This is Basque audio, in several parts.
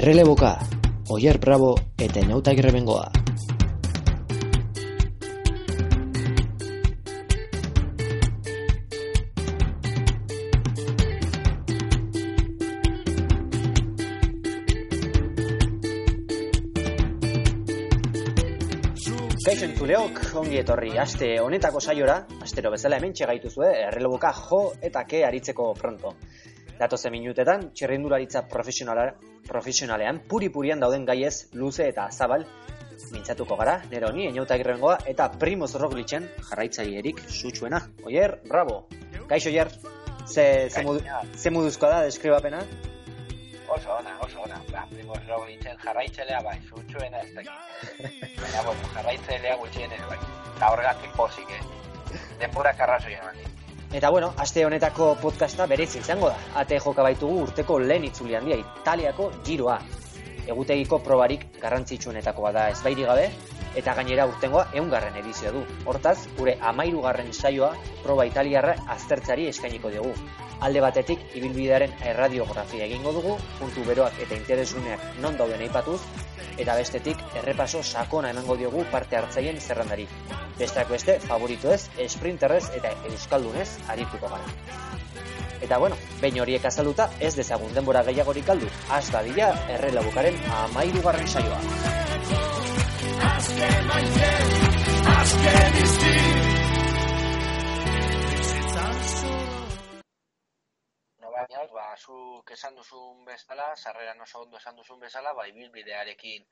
Erreleboka, Oier Bravo eta Nauta Grebengoa. Kaixo entzuleok, ongi etorri aste honetako saiora, astero bezala hemen txegaituzue, erreloboka jo eta ke aritzeko pronto. Datoze minutetan, txerrindularitza profesionala, profesionalean, puri-purian dauden gaiez, luze eta zabal, mintzatuko gara, nero honi, eniauta girrengoa, eta Primoz Roglitzen jarraitzaierik sutsuena. Oier, bravo! Kaixo, Oier, ze, ze, modu, ze moduzkoa da deskribapena? Oso ona, oso ona. Ba, Primoz Roglitzen jarraitzelea bai, sutsuena ez dakit. Baina, bueno, jarraitzelea gutxien ez bai. Eta horregatik pozik, eh? Denpura karrazo eman dit. Eta bueno, aste honetako podcasta berez izango da. Ate joka baitugu urteko lehen itzuli handia Italiako giroa. Egutegiko probarik garrantzitsuenetakoa da ezbairi gabe, eta gainera urtengoa eungarren edizioa du. Hortaz, gure amairugarren saioa proba italiarra aztertzari eskainiko dugu. Alde batetik, ibilbidearen erradiografia egingo dugu, puntu beroak eta interesuneak non dauden aipatuz, eta bestetik, errepaso sakona emango diogu parte hartzaien zerrandari. Besteak beste, favorito ez, sprinterrez eta euskaldunez arituko gara. Eta bueno, behin horiek azalduta, ez dezagun denbora gehiagorik aldu, az dadila errelabukaren amairugarren saioa. No baina, ba, zuk esan duzun bezala, sarreran oso ondo esan duzun bezala, ba, ibilbidearekin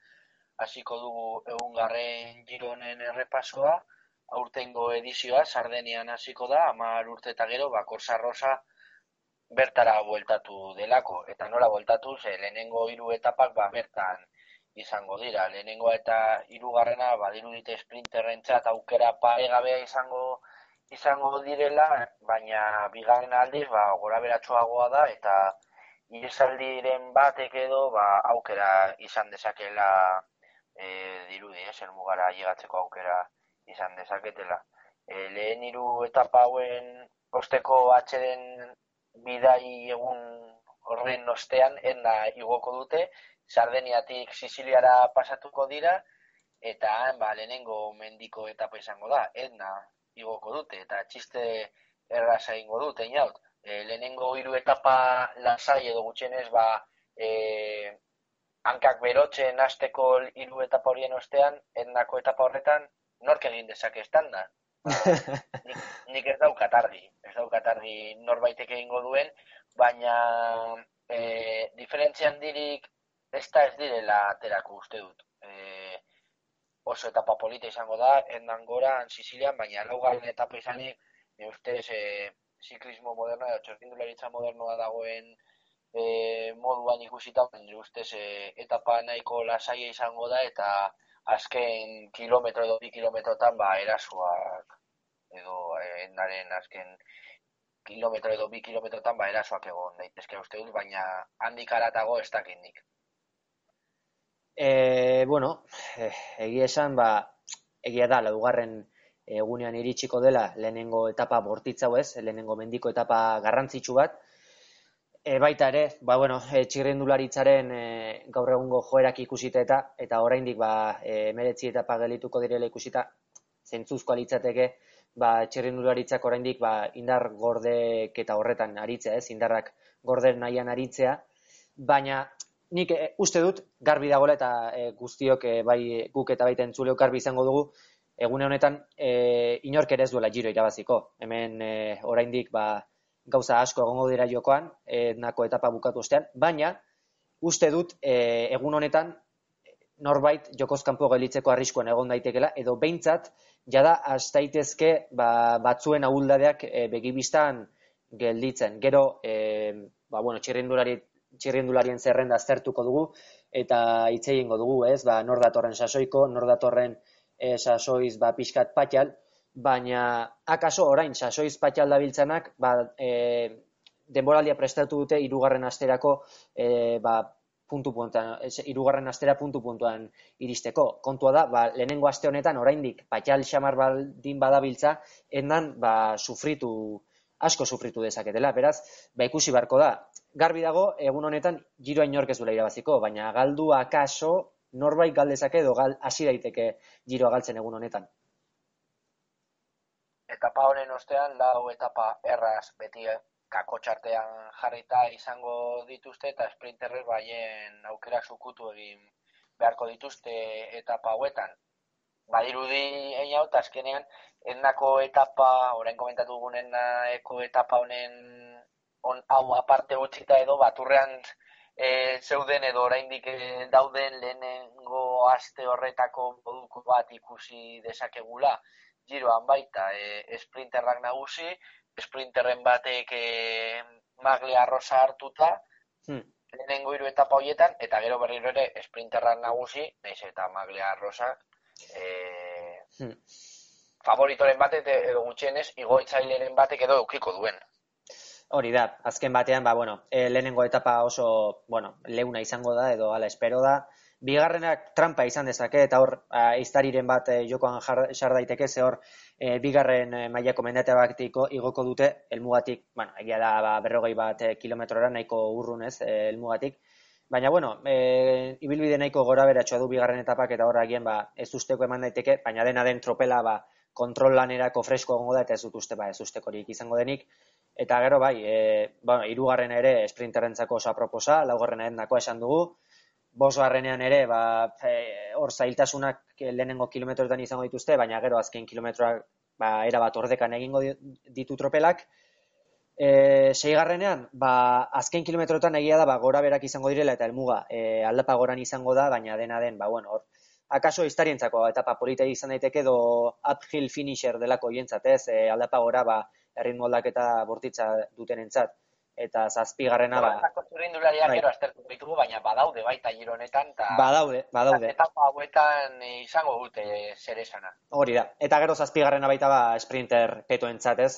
hasiko dugu egungarren gironen errepasoa, aurtengo edizioa, Sardenian hasiko da, amar urte eta gero, ba, Korsa Rosa bertara bueltatu delako. Eta nola bueltatu, ze lehenengo hiru etapak ba, bertan izango dira. Lehenengo eta hirugarrena badirudite sprinterrentzat aukera paregabea izango izango direla, baina bigarren aldiz ba, gora beratxoagoa da eta iresaldiren batek edo ba, aukera izan dezakela e, dirudi, eh, zer mugara llegatzeko aukera izan dezaketela. E, lehen hiru etapa hauen osteko atxeden bidai egun horren ostean enda igoko dute, Sardeniatik Siciliara pasatuko dira, eta ba, lehenengo mendiko etapa izango da, edna igoko dute, eta txiste erraza ingo dute, inaut. E, lehenengo hiru etapa lasai edo gutxienez, ba, e, hankak berotzen hasteko hiru etapa horien ostean, ednako etapa horretan, nork egin dezake estanda. nik, nik ez daukat argi, ez daukat argi norbaitek egingo duen, baina e, diferentzia handirik ez da ez direla aterako uste dut. E, oso etapa polita izango da, endan gora, Sicilian, baina laugarren etapa izanik, e, ustez, e, ziklismo modernoa, edo txortindularitza modernoa dagoen e, moduan ikusita, ustez, e, etapa nahiko lasaia izango da, eta azken kilometro edo bi kilometrotan ba erasoak edo endaren azken kilometro edo bi kilometrotan ba erasoak egon daitezke uste dut, baina handik aratago ez dakit nik. E, bueno, e, egia esan, ba, egia da, laugarren egunean iritsiko dela lehenengo etapa bortitzau ez, lehenengo mendiko etapa garrantzitsu bat, e, baita ere, ba, bueno, e, txirrendularitzaren e, gaur egungo joerak ikusita eta eta oraindik ba, e, meretzi etapa gelituko direla ikusita, zentzuzko litzateke, ba, txirrendularitzak oraindik ba, indar gordek eta horretan aritzea, ez, indarrak gorden nahian aritzea, baina nik e, uste dut garbi dagoela eta e, guztiok e, bai guk eta baita entzuleok garbi izango dugu egune honetan e, inork ere ez duela giro irabaziko. Hemen e, oraindik ba, gauza asko egongo dira jokoan, e, nako etapa bukatu ostean, baina uste dut e, egun honetan norbait jokoz kanpo gelitzeko arriskuan egon daitekela, edo behintzat, jada astaitezke ba, batzuen ahuldadeak e, begibistan gelditzen. Gero, e, ba, bueno, txirrindulari txirrindularien zerrenda aztertuko dugu eta hitz egingo dugu, ez? Ba, nor datorren sasoiko, nor datorren e, sasoiz ba pixkat patxal, baina akaso orain sasoiz patxal dabiltzanak, ba, e, denboraldia prestatu dute hirugarren asterako e, ba, puntu puntuan, irugarren astera puntu puntuan iristeko. Kontua da, ba, lehenengo aste honetan oraindik patxal xamar baldin badabiltza, endan ba, sufritu, asko sufritu dezaketela. Beraz, ba, ikusi beharko da, garbi dago, egun honetan, giroa inork ez irabaziko, baina galdu akaso, norbait galdezake edo gal, hasi daiteke giroa galtzen egun honetan. Etapa honen ostean, lau etapa erraz beti eh, kako txartean jarrita izango dituzte eta sprinterrek baien aukerak zukutu egin beharko dituzte etapa hauetan. Badirudi egin hau, azkenean, endako etapa, orain komentatu dugunen eko etapa honen on, hau aparte utzita edo, baturrean e, zeuden edo oraindik e, dauden lehenengo aste horretako moduko bat ikusi dezakegula giroan baita e, sprinterrak nagusi, sprinterren batek e, maglia rosa hartuta, hmm. lehenengo hiru etapa hoietan, eta gero berriro ere sprinterrak nagusi, naiz eta maglia rosa, e, hmm. favoritoren batek edo gutxienez, igoitzaileren batek edo eukiko duen. Hori da, azken batean, ba, bueno, e, lehenengo etapa oso, bueno, leuna izango da, edo ala espero da, bigarrenak trampa izan dezake eta hor iztariren bat e, jokoan jar daiteke ze hor e, bigarren e, mailako mendate batiko igoko dute helmugatik, bueno, egia da ba, berrogei bat e, kilometrora nahiko urrunez e, helmugatik. Baina, bueno, e, ibilbide nahiko gora beratxoa du bigarren etapak eta horra ba, ez usteko eman daiteke, baina dena den tropela ba, kontrol lanerako fresko gongo da eta ez dut uste, ba, ez ustekorik izango denik. Eta gero, bai, e, bueno, irugarren ere sprinterentzako osa proposa, laugarren nako esan dugu, boso harrenean ere, ba, hor zailtasunak lehenengo kilometroetan izango dituzte, baina gero azken kilometroak ba, era bat ordekan egingo ditu tropelak. E, seigarrenean, ba, azken kilometroetan egia da, ba, gora berak izango direla eta helmuga e, aldapa goran izango da, baina dena den, ba, bueno, hor, akaso historientzako etapa polita izan daiteke do uphill finisher delako jentzat, ez, e, aldapa gora, ba, erritmo aldaketa bortitza duten entzat eta zazpigarrena ba. Bai. gero aztertu ditugu, baina badaude baita giro honetan. Ta, badaude, badaude. Eta hauetan izango dute zer esana. Hori da. Eta gero zazpigarrena baita ba sprinter peto entzatez.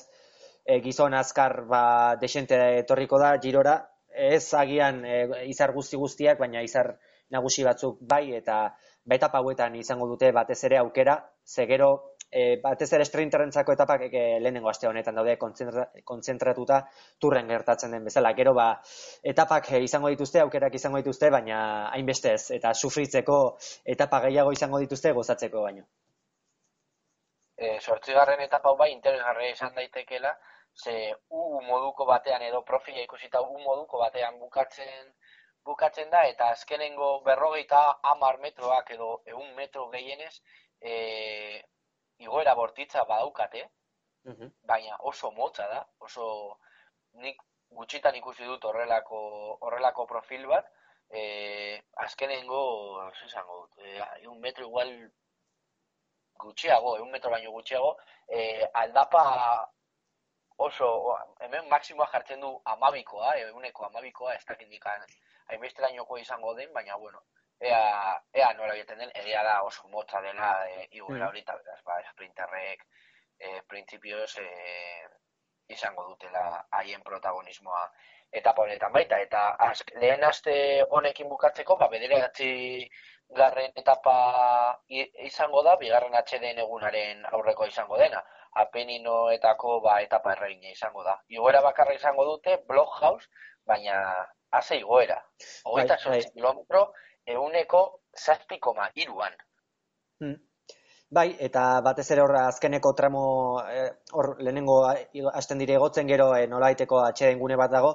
E, gizon azkar ba desente etorriko da girora. Ez agian e, izar guzti guztiak, baina izar nagusi batzuk bai eta baita hauetan izango dute batez ere aukera, ze gero e, batez ere sprinterrentzako etapak e, lehenengo aste honetan daude kontzentratuta turren gertatzen den bezala. Gero ba, etapak e, izango dituzte, aukerak izango dituzte, baina hainbeste ez, eta sufritzeko etapa gehiago izango dituzte gozatzeko baino. E, sortzigarren etapa bai interesgarria izan daitekela, ze u moduko batean edo profila ikusita u moduko batean bukatzen bukatzen da, eta azkenengo berrogeita amar metroak edo egun metro gehienez, e, igoera bortitza badaukate, baina oso motza da, oso nik gutxitan ikusi dut horrelako, horrelako profil bat, e, azkenengo, izango dut, e, un metro igual gutxiago, un metro baino gutxiago, e, aldapa oso, hemen maksimoa jartzen du amabikoa, eguneko amabikoa, ez dakit nikan, hainbesterainoko izango den, baina, bueno, ea, ea nola egiten den, egia da oso motza dela e, iguera mm. horita, beraz, ba, sprinterrek e, printzipioz e, izango dutela haien protagonismoa etapa honetan baita, eta azk, lehen aste honekin bukatzeko, ba, bederatzi garren etapa izango da, bigarren atxeden egunaren aurreko izango dena, apeninoetako ba, etapa erregina izango da. Igoera bakarra izango dute, Blockhouse, baina haze igoera. Hogeita bai, bai. kilometro, euneko zazpikoma iruan. Hmm. Bai, eta batez ere hor azkeneko tramo eh, hor lehenengo hasten dire egotzen gero e, nolaiteko atxeden gune bat dago,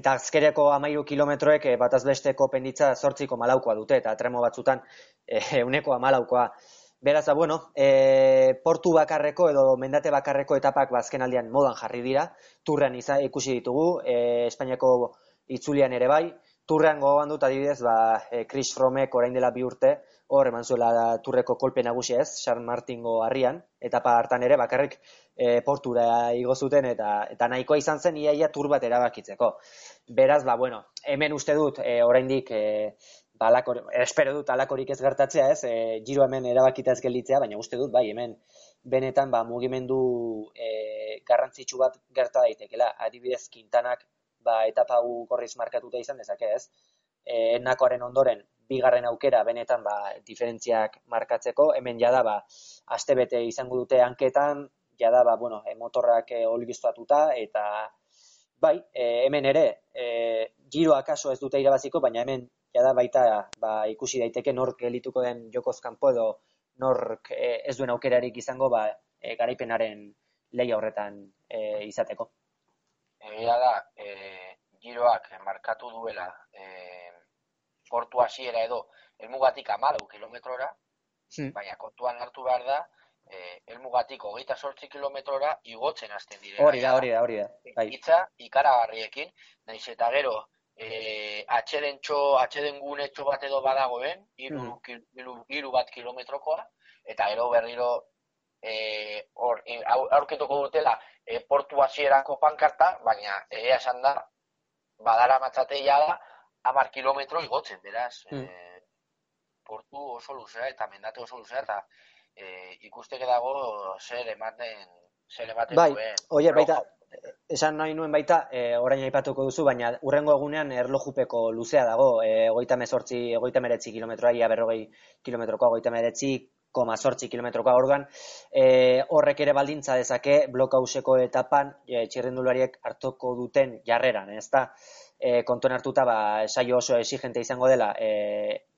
eta azkereko amairu kilometroek e, bat azbesteko penditza sortziko malaukoa dute, eta tramo batzutan e, euneko amalaukoa. Beraz, ba, bueno, e, portu bakarreko edo mendate bakarreko etapak bazken ba, modan jarri dira, turrean ikusi ditugu, e, Espainiako itzulian ere bai, turrean gogoan dut adibidez, ba, e, Chris Fromek orain dela bi urte, hor eman zuela turreko kolpe nagusia ez, San Martingo harrian, etapa hartan ere bakarrik e, portura igo zuten eta eta nahikoa izan zen iaia tur bat erabakitzeko. Beraz, ba, bueno, hemen uste dut e, oraindik e, balakor, espero dut alakorik ez gertatzea ez, e, giro hemen erabakita ez gelditzea, baina uste dut, bai, hemen benetan ba, mugimendu e, garrantzitsu bat gerta daitekela, adibidez, kintanak ba, etapa hau gorriz markatuta izan dezake ez. E, nakoaren ondoren, bigarren aukera benetan ba, diferentziak markatzeko, hemen jada ba, aste bete izango dute hanketan, jada ba, bueno, e, motorrak e, eta bai, e, hemen ere, e, giroa kaso ez dute irabaziko, baina hemen jada baita ba, ikusi daiteke nork elituko den jokoz kanpo edo nork e, ez duen aukerarik izango ba, e, garaipenaren leia horretan e, izateko. Egia da, e, giroak markatu duela e, portu hasiera edo elmugatik amalau kilometrora, hmm. baina kontuan hartu behar da, eh, elmugatik hogeita sortzi kilometrora igotzen hasten direla. Hori da, hori da, hori da. Bai. Itza, ikaragarriekin, naiz eta gero, eh, atxeden txo, atxeden gune txo bat edo badagoen, iru, mm. iru, iru bat kilometrokoa, eta gero berriro eh, or, e, aurketuko dutela eh, portu hasierako pankarta, baina egia esan da, badara matzateia da, amar kilometro igotzen, beraz, mm. eh, portu oso luzea eta mendate oso luzea, eta e, ikusteke dago zer ematen zer ematen bai, duen. baita, esan nahi nuen baita, e, orain aipatuko duzu, baina urrengo egunean erlojupeko luzea dago, e, egoita mezortzi, egoita meretzi kilometroa, ia berrogei kilometrokoa, egoita meretzi, koma sortzi kilometrokoa orduan, e, horrek ere baldintza dezake blokauseko etapan e, txirrendulariek hartuko duten jarreran, ez da? E, kontuan hartuta ba, saio oso exigente izango dela e,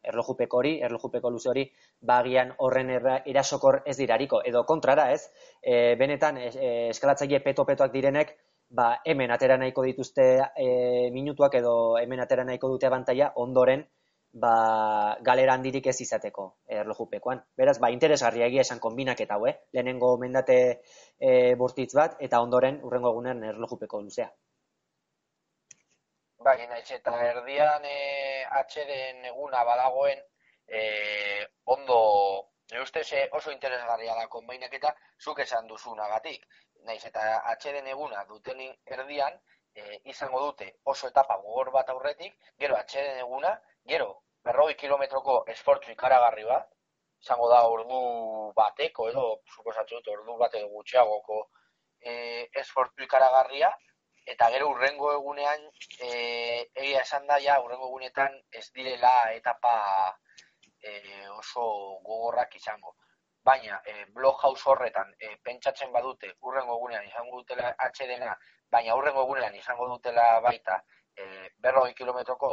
erlojupeko hori, erlojupeko luze hori, bagian ba, horren erasokor ez dirariko, edo kontrara ez, e, benetan e, eskalatzaile peto-petoak direnek, ba, hemen atera nahiko dituzte e, minutuak edo hemen atera nahiko dute abantaia ondoren ba, galera handirik ez izateko erlojupekoan. Beraz, ba, interesgarria egia esan kombinak eta hau, eh? lehenengo mendate e, bortitz bat eta ondoren urrengo egunean erlojupeko luzea. Bai, naiz eta erdian e, atxeden eguna badagoen e, ondo, ne ustez oso interesgarria da konbainak eta zuk esan duzunagatik. Naiz eta atxeden eguna duten erdian e, izango dute oso etapa gogor bat aurretik, gero atxeden eguna, gero berroi kilometroko esportzu ikaragarri bat, izango da ordu bateko edo, suposatzu dut, ordu bateko gutxiagoko e, esportzu ikaragarria, eta gero urrengo egunean e, egia esan da ja urrengo egunetan ez direla etapa e, oso gogorrak izango. Baina e, blog house horretan e, pentsatzen badute urrengo egunean izango dutela atxedena, baina urrengo egunean izango dutela baita e, berroi kilometroko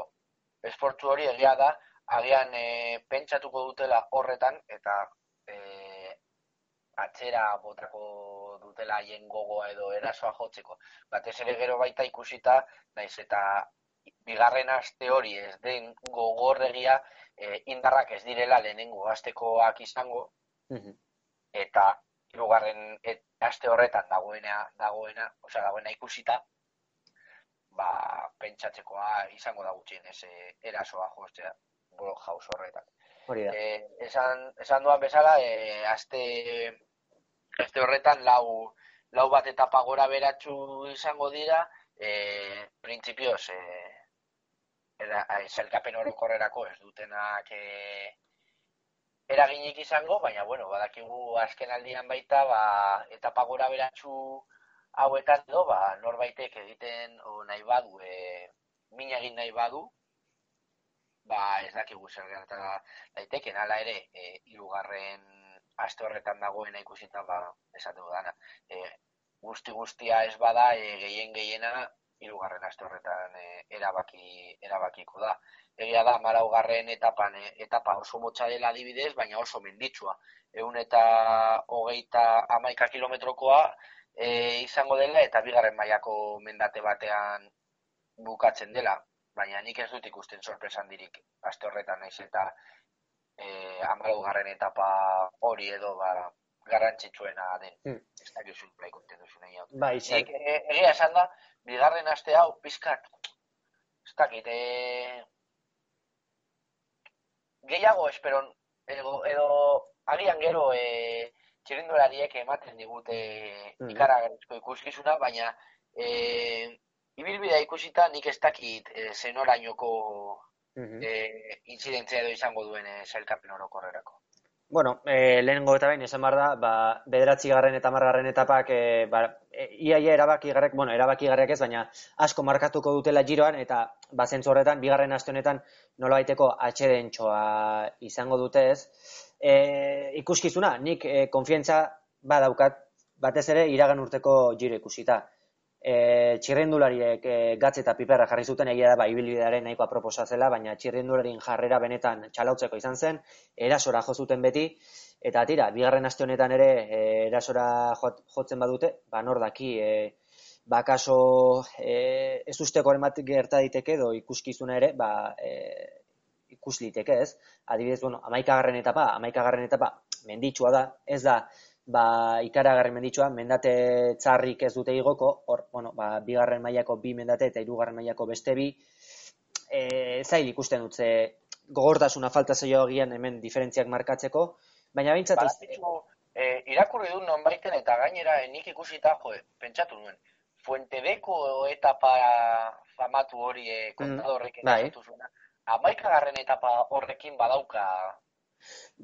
esportu hori egia da, agian e, pentsatuko dutela horretan eta e, atzera botako dutela haien gogoa edo erasoa jotzeko. Batez ere gero baita ikusita, naiz eta bigarren aste hori ez den gogorregia e, indarrak ez direla lehenengo astekoak izango, eta hirugarren aste horretan dagoena, dagoena, osea dagoena ikusita, ba, pentsatzekoa izango da gutxien ez e, erasoa jostea blog house horretan. Hori da. E, esan, esan duan bezala, e, aste Este horretan lau, lau bat etapa gora beratxu izango dira, e, printzipioz, e, era, zelkapen orokorrerako ez dutenak e, eraginik izango, baina, bueno, badakigu azken aldian baita, ba, etapa gora beratxu hauetan edo, ba, norbaitek egiten o, nahi badu, e, min egin nahi badu, ba, ez dakigu zer gertara daiteken, ala ere, e, irugarren aste horretan dagoena ikusita ba esatu dana. E, guzti guztia ez bada e, gehien gehiena hirugarren aste horretan e, erabaki erabakiko da. Egia da 14. etapan e, etapa oso motza dela adibidez, baina oso menditsua. Ehun eta hogeita hamaika kilometrokoa e, izango dela eta bigarren mailako mendate batean bukatzen dela. Baina nik ez dut ikusten sorpresan dirik aste horretan naiz eta eh garren etapa hori edo ba garrantzitsuena den. Hmm. Ez da gizu play kontentu nahi Bai, eh, egia esan da, bigarren aste hau pizkat ez dakit, eh gehiago esperon edo, edo agian gero eh txirindulariek ematen digute hmm. ikaragarrizko ikuskizuna, baina eh ibilbidea ikusita nik ez dakit e, zenorainoko -hmm. e, incidentzia edo izango duen e, sailkapen orokorrerako. Bueno, e, lehenengo eta bain, esan behar da, ba, bederatzi garren eta margarren etapak, e, ba, e, iaia erabaki garrek, bueno, erabaki garrek ez, baina asko markatuko dutela giroan, eta ba, horretan, bigarren aste honetan, nola baiteko atxeden izango dute ez. E, ikuskizuna, nik e, konfientza badaukat, batez ere, iragan urteko giro ikusita. E, txirrendulariek e, gatz eta piperra jarri zuten egia da ba ibilbidearen nahikoa proposa zela, baina txirrendularin jarrera benetan txalautzeko izan zen, erasora jo zuten beti eta tira, bigarren aste honetan ere e, erasora jotzen badute, ba nor daki e, bakaso e, ez usteko bat gerta diteke edo ikuskizuna ere, ba e, ikus liteke, ez? Adibidez, bueno, 11. etapa, 11. etapa menditsua da, ez da ba, ikaragarri menditsua, mendate txarrik ez dute igoko, hor, bueno, ba, bigarren mailako bi mendate eta hirugarren mailako beste bi, e, zail ikusten dutze gogortasuna falta zaio egian hemen diferentziak markatzeko, baina bintzat... Ba, e, irakurri du non baiten eta gainera nik ikusita, jo, pentsatu nuen, Fuentebeko etapa famatu hori e, kontadorrek mm, bai. zuena. Amaikagarren etapa horrekin badauka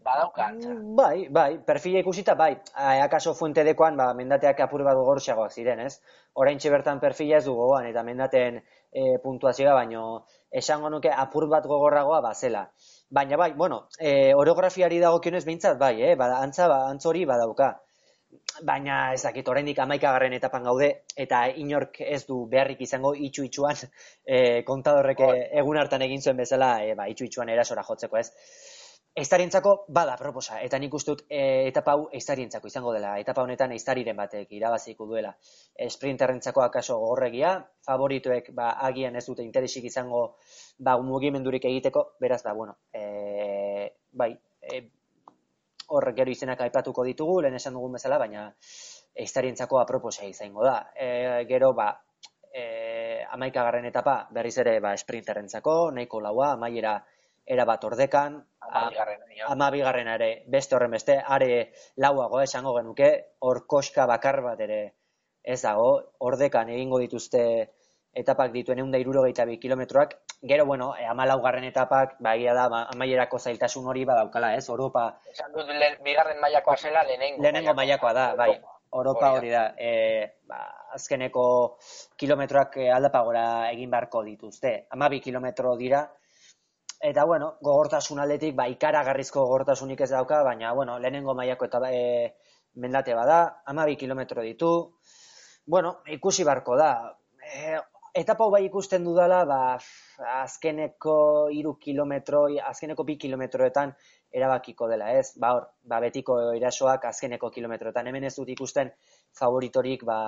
Badauka mm, Bai, bai, perfila ikusita, bai. Akaso fuente dekoan, ba, mendateak apur bat gogorxagoak ziren, ez? Orain bertan perfila ez du gogoan, eta mendaten e, puntuazioa, baino esango nuke apur bat gogorragoa bazela. Baina bai, bueno, e, orografiari dago kionez behintzat, bai, eh? Ba, antza, ba, antzori badauka. Baina ez dakit, oraindik amaikagarren etapan gaude, eta inork ez du beharrik izango itxu-itxuan e, kontadorrek egun hartan egin zuen bezala, e, ba, itxu-itxuan erasora jotzeko, ez? Eiztarientzako bada proposa, eta nik ustut e, etapa hau eiztarientzako izango dela, etapa honetan eiztariren batek irabaziko duela. E, sprinterrentzako akaso gogorregia, favorituek ba, agian ez dute interesik izango ba, mugimendurik egiteko, beraz da, bueno, e, bai, e, hor gero izenak aipatuko ditugu, lehen esan dugun bezala, baina eiztarientzako aproposa izango da. E, gero, ba, e, amaikagarren etapa berriz ere ba, sprinterrentzako, nahiko laua, amaiera era bat ordekan, ama bigarren ere, beste horren beste, are lauago esango genuke, hor koska bakar bat ere ez dago, ordekan egingo dituzte etapak dituen egun da irurogeita bi kilometroak, gero, bueno, e, ama laugarren etapak, ba, da, amaierako zailtasun hori badaukala, ez, Europa... Esan dut, bigarren mailakoa zela, lehenengo. Lehenengo mailakoa. da, bai, Europa hori da, e, ba, azkeneko kilometroak aldapagora egin beharko dituzte. Ama bi kilometro dira, Eta, bueno, gogortasun aldetik, ba, ikaragarrizko gogortasunik ez dauka, baina, bueno, lehenengo mailako eta e, mendate bada, ama bi kilometro ditu, bueno, ikusi barko da. E, etapa bai ikusten dudala, ba, azkeneko iru kilometro, azkeneko bi kilometroetan erabakiko dela, ez? Ba, hor, ba, betiko erasoak azkeneko kilometroetan. Hemen ez dut ikusten favoritorik, ba,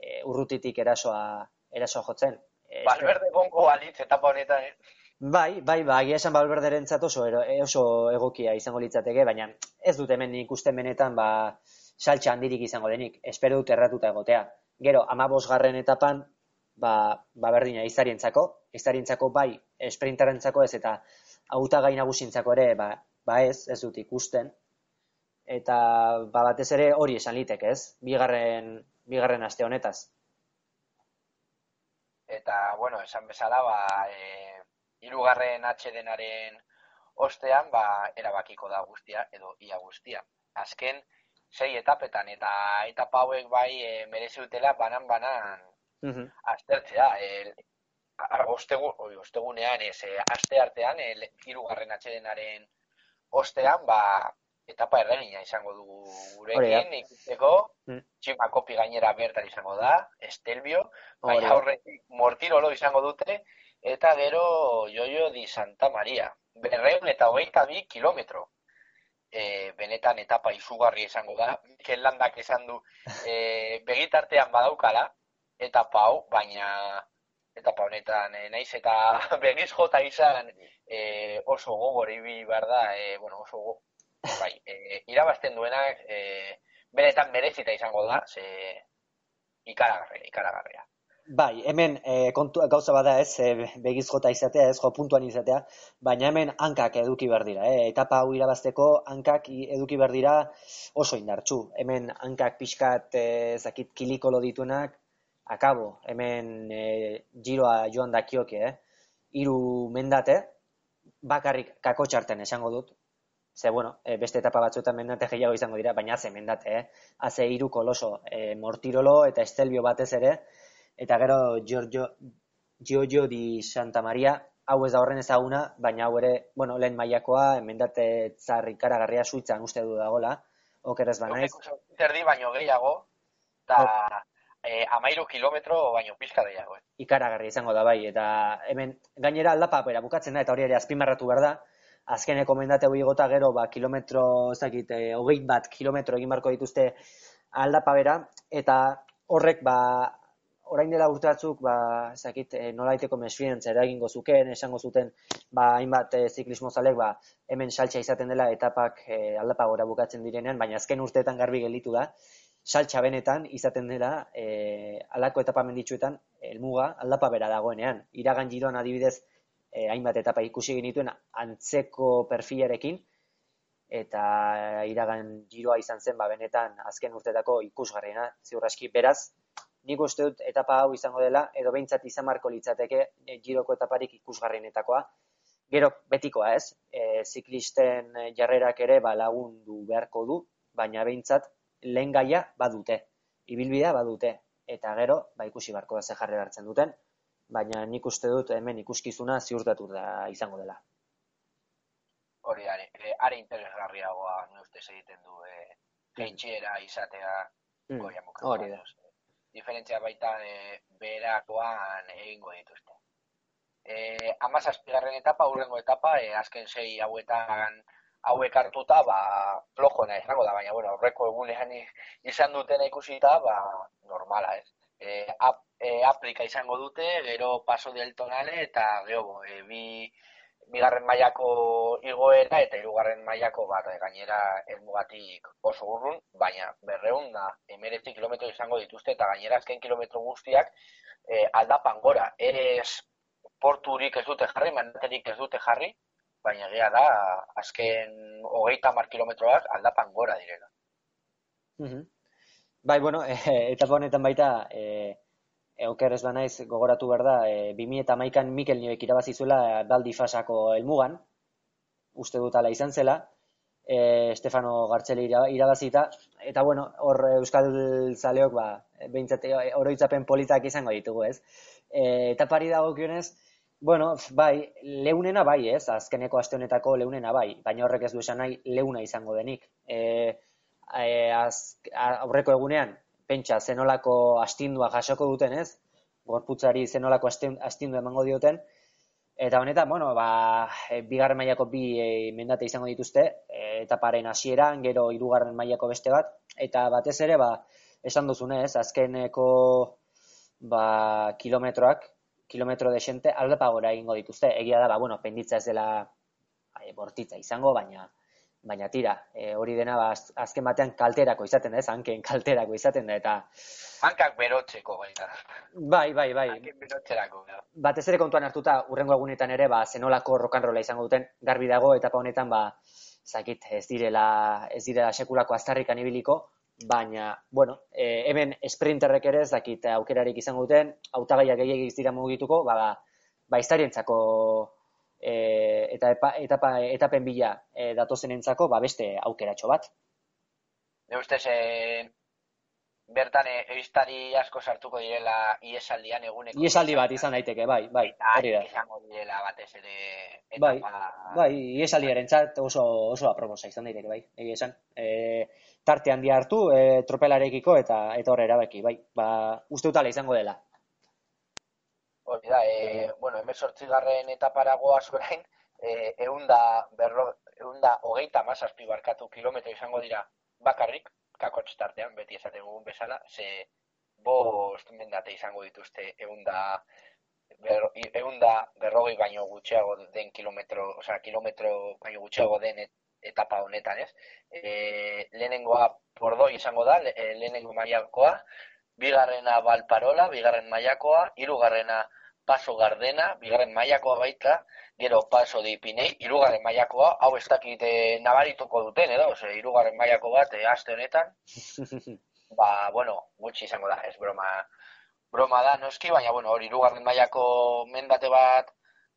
e, urrutitik erasoa, erasoa jotzen. Balberde gongo alitz etapa honetan, eh? Bai, bai, ba, agia esan balberderen oso, oso egokia izango litzateke, baina ez dut hemen ikusten benetan, ba, saltxa handirik izango denik, espero dut erratuta egotea. Gero, ama garren etapan, ba, ba berdina, izarientzako, izarientzako bai, esprintarentzako ez, eta auta gaina guzintzako ere, ba, ba ez, ez dut ikusten, eta ba, batez ere hori esan litek, ez, bigarren, bigarren aste honetaz. Eta, bueno, esan bezala, ba, e, hirugarren atxedenaren ostean, ba, erabakiko da guztia, edo ia guztia. Azken, sei etapetan, eta etapa hauek bai e, merezi utela banan-banan mm aztertzea. E, ostegu, oi, ostegunean, ez, e, aste artean, e, hirugarren atxedenaren ostean, ba, etapa erregina izango dugu gurekin, ikusteko, mm. tximakopi gainera bertan izango da, estelbio, baina horretik mortirolo izango dute, eta gero joio di Santa Maria. Berreun eta hogeita bi kilometro. E, benetan etapa izugarri izango da. Mikel Landak esan du e, begitartean badaukala, eta pau, baina etapa honetan e, naiz eta begiz jota izan e, oso gogor ibi behar da, e, bueno, oso go, bai, e, irabazten duenak e, benetan merezita izango da, ze ikaragarria, ikaragarria. Bai, hemen e, kontu, gauza bada ez, e, begiz jota izatea, ez jo puntuan izatea, baina hemen hankak eduki behar dira, eh? etapa hau irabazteko hankak eduki behar dira oso indartxu. Hemen hankak pixkat e, zakit kilikolo dituenak, akabo, hemen e, giroa joan dakioke, eh? iru mendate, bakarrik kako txarten esango dut, ze bueno, e, beste etapa batzuetan mendate gehiago izango dira, baina ze mendate, eh? haze iru koloso, e, mortirolo eta estelbio batez ere, eta gero Giorgio, Giorgio di Santa Maria, hau ez da horren ezaguna, baina hau ere, bueno, lehen mailakoa, emendate zarri karagarria suitzan uste du dagola, oker ez banaiz. Zerdi baino gehiago, eta e, amairu kilometro baino pizka daiago. Eh? Ikaragarri izango da bai, eta hemen gainera aldapa bera bukatzen da, eta hori ere azpimarratu behar da, azkeneko mendate hori gota gero, ba, kilometro, ez dakit, e, hogei bat kilometro egin barko dituzte aldapa bera, eta horrek, ba, orain dela urte batzuk, ba, ez dakit, e, nolaiteko mesfidentza eragingo zuken, esango zuten, ba, hainbat e, ziklismo zalek, ba, hemen saltsa izaten dela etapak e, aldapa gora bukatzen direnean, baina azken urteetan garbi gelditu da, saltsa benetan izaten dela e, alako etapa menditsuetan helmuga aldapa bera dagoenean. Iragan giroan adibidez e, hainbat etapa ikusi genituen antzeko perfilarekin eta iragan giroa izan zen ba benetan azken urtetako ikusgarriena ziur aski beraz nik uste dut etapa hau izango dela edo behintzat izan marko litzateke e, giroko etaparik ikusgarrienetakoa gero betikoa ez e, ziklisten jarrerak ere ba lagundu beharko du baina behintzat lehen gaia badute, ibilbidea badute, eta gero, ba ikusi barko da ze jarri hartzen duten, baina nik uste dut hemen ikuskizuna ziurtatu da izango dela. Hori, are, are interesgarriagoa ne ustez egiten du e, izatea mm. Hori da. Diferentzia baita e, berakoan egingo dituzte. E, amazazpigarren etapa, urrengo etapa, e, azken sei hauetan hauek hartuta, ba, flojona izango da, baina, bueno, horreko egunean izan duten ikusita, ba, normala, ez. E, ap, e, aplika izango dute, gero paso del tonale, eta gero, e, bi, bigarren mailako igoera eta hirugarren mailako bat gainera elmugatik oso urrun, baina berreun da emeretzi kilometro izango dituzte eta gainera azken kilometro guztiak e, aldapan gora. Ez porturik ez dute jarri, manaterik ez dute jarri, baina gea da, azken hogeita mar kilometroak aldapan gora direla. Mm Bai, bueno, e, etapa honetan baita, e, euker ez banaiz gogoratu behar da, e, 2000 eta maikan Mikel Nioek irabazizuela baldi fasako elmugan, uste dut ala izan zela, e, Stefano Gartxeli irabazita, eta bueno, hor Euskal Zaleok, ba, behintzate, oroitzapen politak izango ditugu ez. E, etapari dago kionez, Bueno, bai, leunena bai, ez, azkeneko aste honetako leunena bai, baina horrek ez du esan nahi leuna izango denik. E, e, az, aurreko egunean, pentsa, zenolako astindua jasoko duten, ez, gorputzari zenolako astindu emango dioten, eta honetan, bueno, ba, e, bigarren mailako bi e, mendate izango dituzte, e, etaparen hasieran, gero hirugarren mailako beste bat, eta batez ere, ba, esan duzunez, azkeneko ba, kilometroak, kilometro desente aldapa gora egingo dituzte. Egia da, ba, bueno, penditza ez dela e, bortitza izango, baina baina tira, e, hori dena ba, azken batean kalterako izaten da, ez, hanken kalterako izaten da, eta... Hankak berotzeko, baita. Bai, bai, bai. Hanken berotzerako, ja. Batez ere kontuan hartuta, urrengo egunetan ere, ba, zenolako rokanrola izango duten, garbi dago, etapa honetan, ba, zakit, ez direla, ez direla sekulako aztarrikan ibiliko, baina, bueno, e, hemen sprinterrek ere ez dakit aukerarik izango duten, hautagaiak gehiagik dira mugituko, ba, ba, ba e, eta epa, etapa, etapen bila e, datozen entzako, ba, beste aukeratxo bat. Ne ustez, e, bertan eiztari asko sartuko direla iesaldian eguneko. Iesaldi bat izan daiteke, bai, bai. Eta izango direla batez ere bai, etapa... Bai, bai iesaldiaren txat oso, oso aproposa izan daiteke, bai, egia esan. E, tarte handia hartu e, tropelarekiko eta eta hor erabaki, bai. Ba, uste utala izango dela. Hori da, e, bueno, garren etapara goaz orain, e, eunda, berro, eunda hogeita mazazpi barkatu kilometro izango dira bakarrik, kakotx tartean, beti esaten gugun bezala, ze bost mendate izango dituzte eunda, ber, eunda berrogei baino gutxiago den kilometro, oza, kilometro baino gutxiago den etapa honetan, ez? E, lehenengoa pordo izango da, e, lehenengo maiakoa, bigarrena balparola, bigarren maiakoa, hirugarrena paso gardena, bigarren maiakoa baita, gero paso di pinei, hirugarren maiakoa, hau ez dakit e, nabarituko duten, edo, ose, hirugarren maiako bat, e, aste honetan, ba, bueno, gutxi izango da, ez broma, broma da, noski, baina, bueno, hori hirugarren maiako mendate bat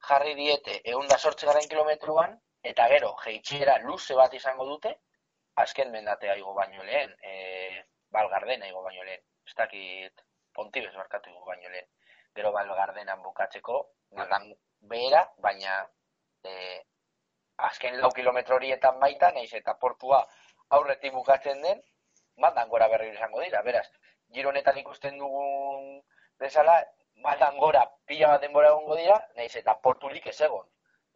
jarri diete, egun da sortzegaren kilometruan, eta gero, jeitxera luze bat izango dute, azken mendatea igo baino lehen, e, balgardena igo baino lehen, ez dakit pontibez barkatu baino lehen, gero balgardenan bukatzeko, nagan behera, baina e, azken lau kilometro horietan baita, nahiz eta portua aurretik bukatzen den, mandan gora berri izango dira, beraz, gironetan ikusten dugun bezala, maldan gora pila bat denbora egongo dira, nahiz eta portulik ez egon.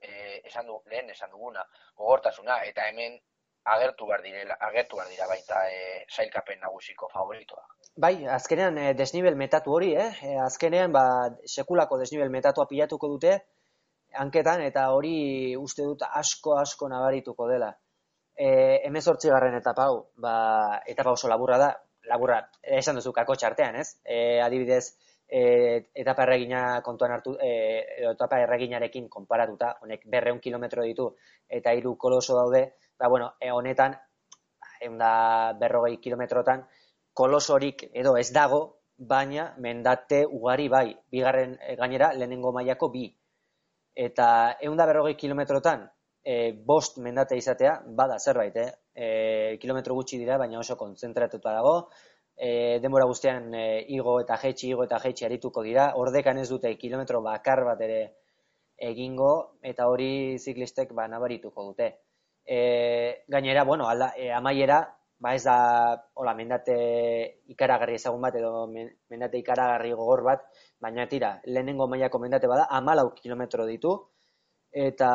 E, esan du, lehen esan duguna, gogortasuna, eta hemen agertu behar direla, agertu behar dira baita e, sailkapen nagusiko favoritoa. Bai, azkenean e, desnibel metatu hori, eh? E, azkenean ba, sekulako desnibel metatua pilatuko dute, hanketan, eta hori uste dut asko asko nabarituko dela. E, emezortzi garren etapa hau, ba, etapa oso laburra da, laburra, esan duzu kako txartean, ez? E, adibidez, e, etapa erregina kontuan hartu, e, etapa erreginarekin konparatuta, honek berreun kilometro ditu, eta hiru koloso daude, ba, bueno, e, honetan, egun da berrogei kilometrotan, kolosorik edo ez dago, baina mendate ugari bai, bigarren e, gainera lehenengo mailako bi. Eta egun da berrogei kilometrotan, e, bost mendate izatea, bada zerbait, eh? E, kilometro gutxi dira, baina oso konzentratuta dago, e, denbora guztian e, igo eta jetxi, igo eta jetxi arituko dira, ordekan ez dute kilometro bakar bat ere egingo, eta hori ziklistek ba, nabarituko dute e, gainera, bueno, alda, e, amaiera, ba ez da, hola, mendate ikaragarri ezagun bat, edo mendate ikaragarri gogor bat, baina tira, lehenengo mailako mendate bada, amalau kilometro ditu, eta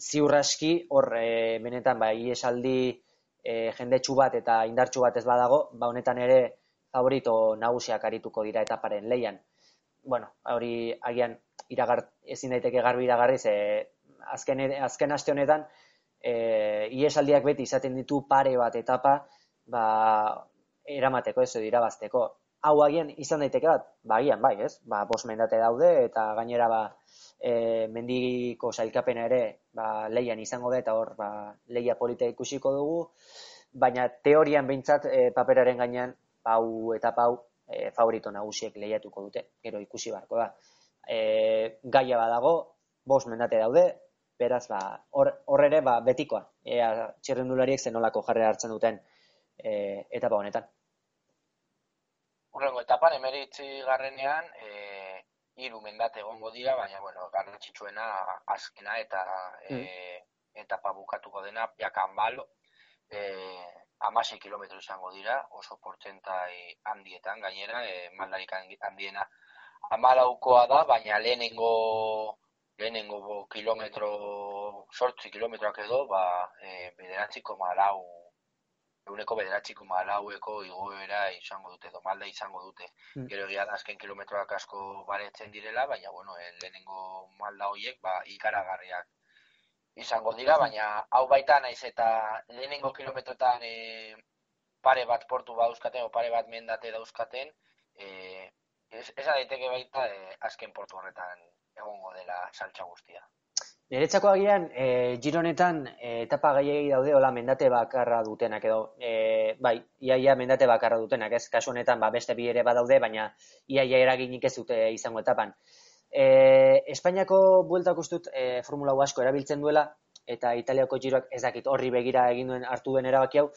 ziurraski, hor, e, benetan, ba, esaldi e, jendetsu bat eta indartsu bat ez badago, ba honetan ere favorito nagusiak arituko dira etaparen leian. Bueno, hori agian iragar, ezin daiteke garbi iragarri, ze azken, azken aste honetan, e, iesaldiak beti izaten ditu pare bat etapa ba, eramateko ez irabazteko. Hau agian izan daiteke bat, ba agian bai, ez? Ba, bos mendate daude eta gainera ba, e, mendiko sailkapena ere ba, leian izango da eta hor ba, leia polita ikusiko dugu, baina teorian behintzat e, paperaren gainean pau eta pau e, favorito nagusiek lehiatuko dute, gero ikusi barko da. E, gaia badago, bos mendate daude, beraz, ba, hor, hor ere, ba, betikoa, ea txirrendulariek zenolako jarri hartzen duten e, etapa honetan. Urrengo etapan, emeritzi garrenean, e, iru mendate egongo dira, baina, bueno, garrantzitsuena azkena eta e, mm. etapa bukatuko dena, piakan balo, e, amasei kilometro izango dira, oso portzentai handietan, gainera, e, maldarik handiena amalaukoa da, baina lehenengo lehenengo kilometro, sortzi kilometroak edo, ba, e, bederatziko malau, eguneko bederatziko malaueko igoera izango dute, edo malda izango dute. Mm. Gero egia da, azken kilometroak asko baretzen direla, baina, bueno, lehenengo malda horiek, ba, ikaragarriak izango dira, baina hau baita naiz eta lehenengo kilometrotan e, pare bat portu dauzkaten, o pare bat mendate dauzkaten, e, ez, ez daiteke baita e, azken portu horretan egongo dela saltza guztia. Niretzako agian, e, gironetan e, etapa gaiei daude, hola, mendate bakarra dutenak edo, e, bai, iaia mendate bakarra dutenak, ez, kasu honetan, ba, beste bi ere badaude, baina iaia eraginik ez dute izango etapan. E, Espainiako bueltak ustut e, formula asko erabiltzen duela, eta Italiako giroak ez dakit horri begira egin duen hartu duen erabaki hau,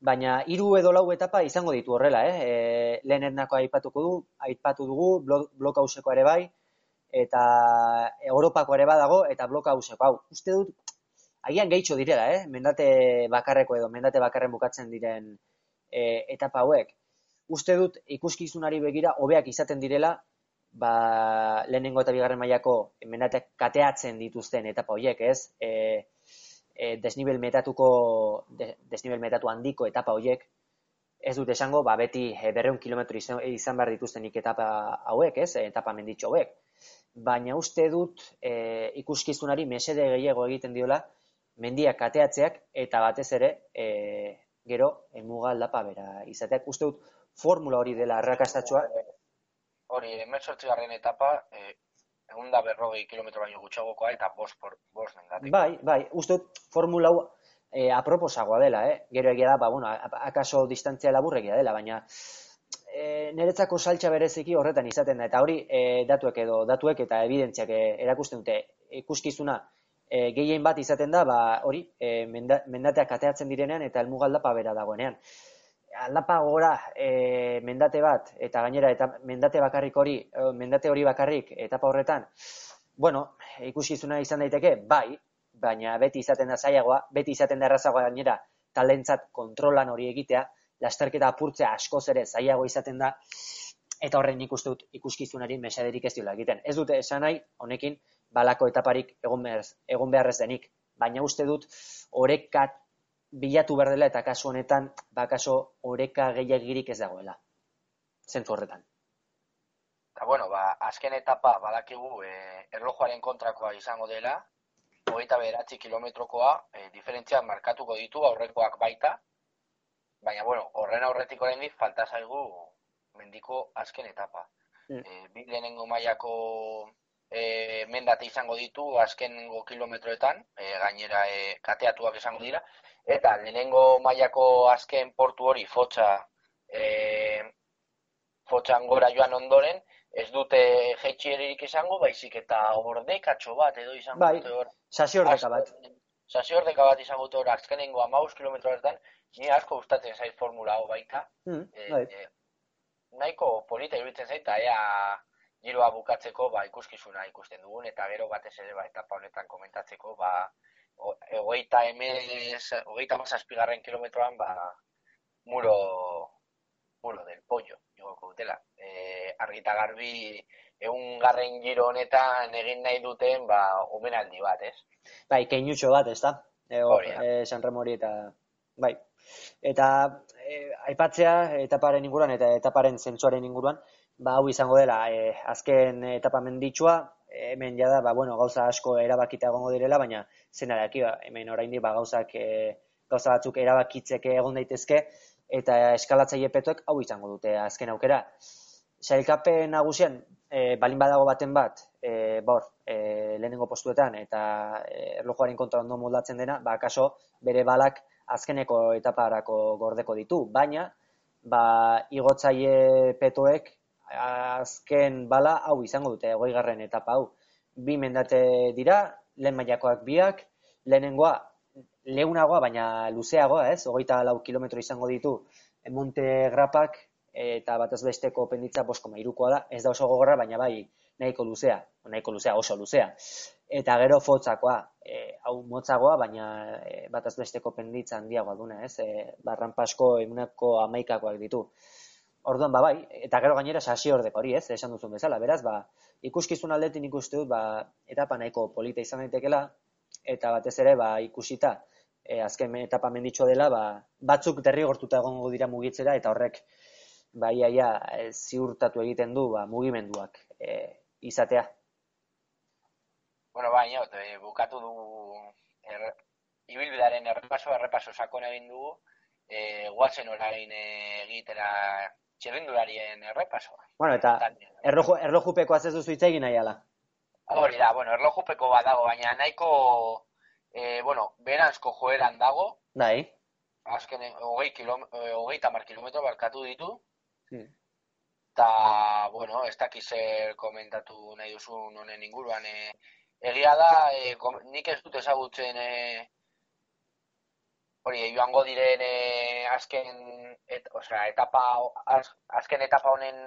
baina hiru edo lau etapa izango ditu horrela, eh? E, lehen aipatuko du, aipatu dugu, blok, ere bai, eta Europako ere badago eta bloka hauseko hau. Uste dut, agian gehitxo direla, eh? mendate bakarreko edo mendate bakarren bukatzen diren e, etapa hauek. Uste dut, ikuskizunari begira, hobeak izaten direla, ba, lehenengo eta bigarren mailako mendateak kateatzen dituzten etapa horiek, ez? E, e, desnivel metatuko, desnivel metatu handiko etapa horiek, ez dut esango, ba, beti e, berreun kilometro izan, izan behar dituztenik etapa hauek, ez? Etapa menditxo hauek baina uste dut e, ikuskizunari mesede gehiago egiten diola mendiak kateatzeak eta batez ere e, gero emuga aldapa bera izateak. Uste dut formula hori dela arrakastatxoa. Hori, emesortzi garren etapa, e, egun da berrogei kilometro baino gutxagokoa eta bost, bost mendatik. Bai, bai, uste dut formula hau e, aproposagoa dela, eh? Gero egia da, ba, bueno, akaso distantzia laburregia dela, baina e, niretzako saltza bereziki horretan izaten da, eta hori e, datuek edo datuek eta evidentziak e, erakusten dute ikuskizuna e, gehien bat izaten da, ba, hori e, menda, mendateak ateatzen direnean eta elmugaldapa bera dagoenean. Aldapa gora e, mendate bat eta gainera eta mendate bakarrik hori, mendate hori bakarrik etapa horretan, bueno, ikuskizuna izan daiteke, bai, baina beti izaten da zailagoa, beti izaten da errazagoa gainera talentzat kontrolan hori egitea, lasterketa apurtzea askoz ere zailago izaten da, eta horren nik uste dut ikuskizunari mesaderik ez diola egiten. Ez dute esan nahi, honekin, balako etaparik egon behar, egon behar ez denik. Baina uste dut, orekat bilatu behar dela eta kasu honetan, bakaso oreka gehiagirik ez dagoela. Zentzu horretan. Eta bueno, ba, azken etapa badakigu e, erlojuaren kontrakoa izango dela, hogeita beratzi kilometrokoa, e, diferentzia markatuko ditu aurrekoak baita, baina bueno, horren aurretik oraindik falta zaigu mendiko azken etapa. Mm. E, bi lehenengo mailako e, mendate izango ditu azkenengo kilometroetan, e, gainera e, kateatuak izango dira, eta lehenengo mailako azken portu hori fotxa e, fotxan gora joan ondoren, ez dute jetxierik izango, baizik eta ordekatxo bat edo izango bai, dute hor. Sasi ordeka bat. Sasi ordeka bat izango dute hor, azkenengo amaus kilometro hartan, ni asko gustatzen zait formula hau baita. Mm, e, e, nahiko polita iruditzen zait, ea giroa bukatzeko ba, ikuskizuna ikusten dugun, eta gero batez ere ba, etapa honetan komentatzeko, ba, hogeita emez, hogeita mazazpigarren kilometroan, ba, muro, muro del pollo, igoko dutela. E, argita garbi, egun garren giro honetan egin nahi duten, ba, omenaldi bat, ez? Bai, keinutxo bat, ez da? E, e, San Remori eta, bai. Eta, e, aipatzea, etaparen inguruan eta etaparen zentzuaren inguruan, ba, hau izango dela, e, azken etapa menditsua, hemen jada, ba, bueno, gauza asko erabakita egongo direla, baina zena daki, ba, hemen oraindik ba, gauzak, e, gauza batzuk erabakitzeke egon daitezke, eta eskalatzaile petoek hau izango dute azken aukera. Sailkape nagusian, e, balin badago baten bat, e, bor, e, lehenengo postuetan eta erlojuaren kontra ondo moldatzen dena, ba, kaso bere balak azkeneko etaparako gordeko ditu. Baina, ba, igotzaile petoek azken bala hau izango dute, egoi garren etapa hau. Bi mendate dira, lehen mailakoak biak, lehenengoa leunagoa, baina luzeagoa, ez? Hogeita lau kilometro izango ditu Monte Grapak, eta batez besteko penditza bosko mairukoa da, ez da oso gogorra, baina bai nahiko luzea, nahiko luzea, oso luzea. Eta gero fotzakoa, e, hau motzagoa, baina e, batez besteko penditza handiagoa duna, ez? E, barran pasko emunako amaikakoak ditu. Orduan, ba, bai, eta gero gainera sasi ordeko hori, ez? Esan duzun bezala, beraz, ba, ikuskizun aldetin ikustu dut, ba, etapa nahiko polita izan daitekela, eta batez ere, ba, ikusita, e, azken etapa menditxo dela, ba, batzuk derrigortuta egongo dira mugitzera, eta horrek, bai, aia, ziurtatu egiten du, ba, mugimenduak e, izatea. Bueno, bai, e, bukatu du er, ibilbidaren errepaso, errepaso sakon egin dugu, e, guatzen orain egitera txerrindularien errepasoa. Bueno, eta erloju, erlojupeko azezu zuitza egin nahi ala? Hori da, bueno, erlojupeko badago, baina nahiko e, bueno, beranzko joeran dago. Bai. Azken, hogei, kilom, eh, hogei tamar kilometro barkatu ditu. Hmm. Ta, bueno, ez dakiz komentatu nahi duzun honen inguruan. E, egia da, e, nik ez dut ezagutzen, e, hori, joango diren e, azken, et, osea, etapa, az, azken etapa honen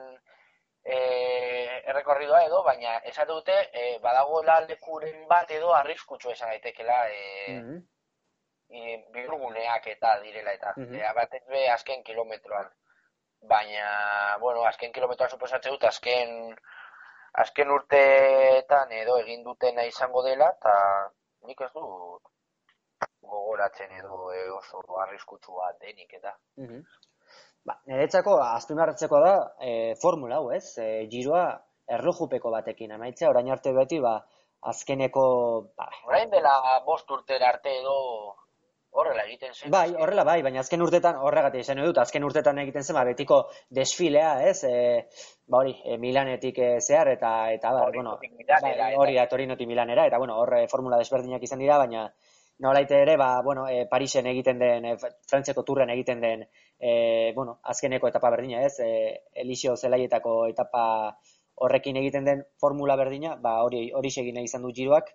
eh errekorridoa edo, baina esate dute eh badagoela lekuren bat edo arriskutsu esan daitekeela eh mm eta direla eta mm -hmm. be azken kilometroan. Baina, bueno, azken kilometroan suposatzen dut azken azken urteetan edo egin dutena izango dela eta nik ez dut gogoratzen edo e, oso arriskutsu bat denik eta. Mm Ba, niretzako azpimarratzeko da e, formula hau, ez? E, giroa erlojupeko batekin amaitzea, orain arte beti, ba, azkeneko... Ba, orain dela bost urtera arte edo horrela egiten zen. Bai, horrela bai, baina azken urtetan horregatik izan dut, azken urtetan egiten zen, ba, betiko desfilea, ez? E, ba hori, e, Milanetik e, zehar eta, eta ba, bueno, ba, hori da, Torinotik Milanera, eta bueno, horre formula desberdinak izan dira, baina nolaite ere, ba, bueno, e, Parisen egiten den, e, Frantziako turren egiten den, e, bueno, azkeneko etapa berdina, ez? E, Elisio Zelaietako etapa horrekin egiten den formula berdina, ba, hori hori egin izan du giroak,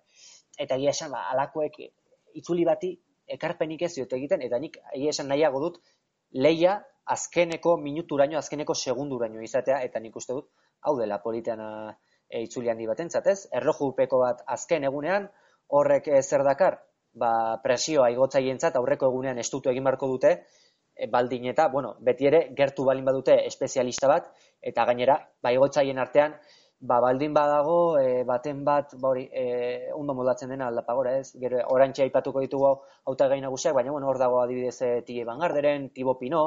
eta egia esan, ba, alakoek itzuli bati, ekarpenik ez diote egiten, eta nik egia esan nahiago dut, leia azkeneko minuturaino, azkeneko segunduraino izatea, eta nik uste dut, hau dela politeana e, itzuli handi bat entzatez, erlojupeko bat azken egunean, horrek zer dakar, ba, presioa igotzaientzat aurreko egunean estutu egin barko dute e, baldin eta, bueno, beti ere, gertu balin badute espezialista bat, eta gainera, bai artean, ba, baldin badago, e, baten bat, ba, hori, e, ondo moldatzen dena aldapagora, ez? Gero, orantxe aipatuko ditugu hauta gaina guziak, baina, bueno, hor dago adibidez e, Tige Bangarderen, Tibo Pino,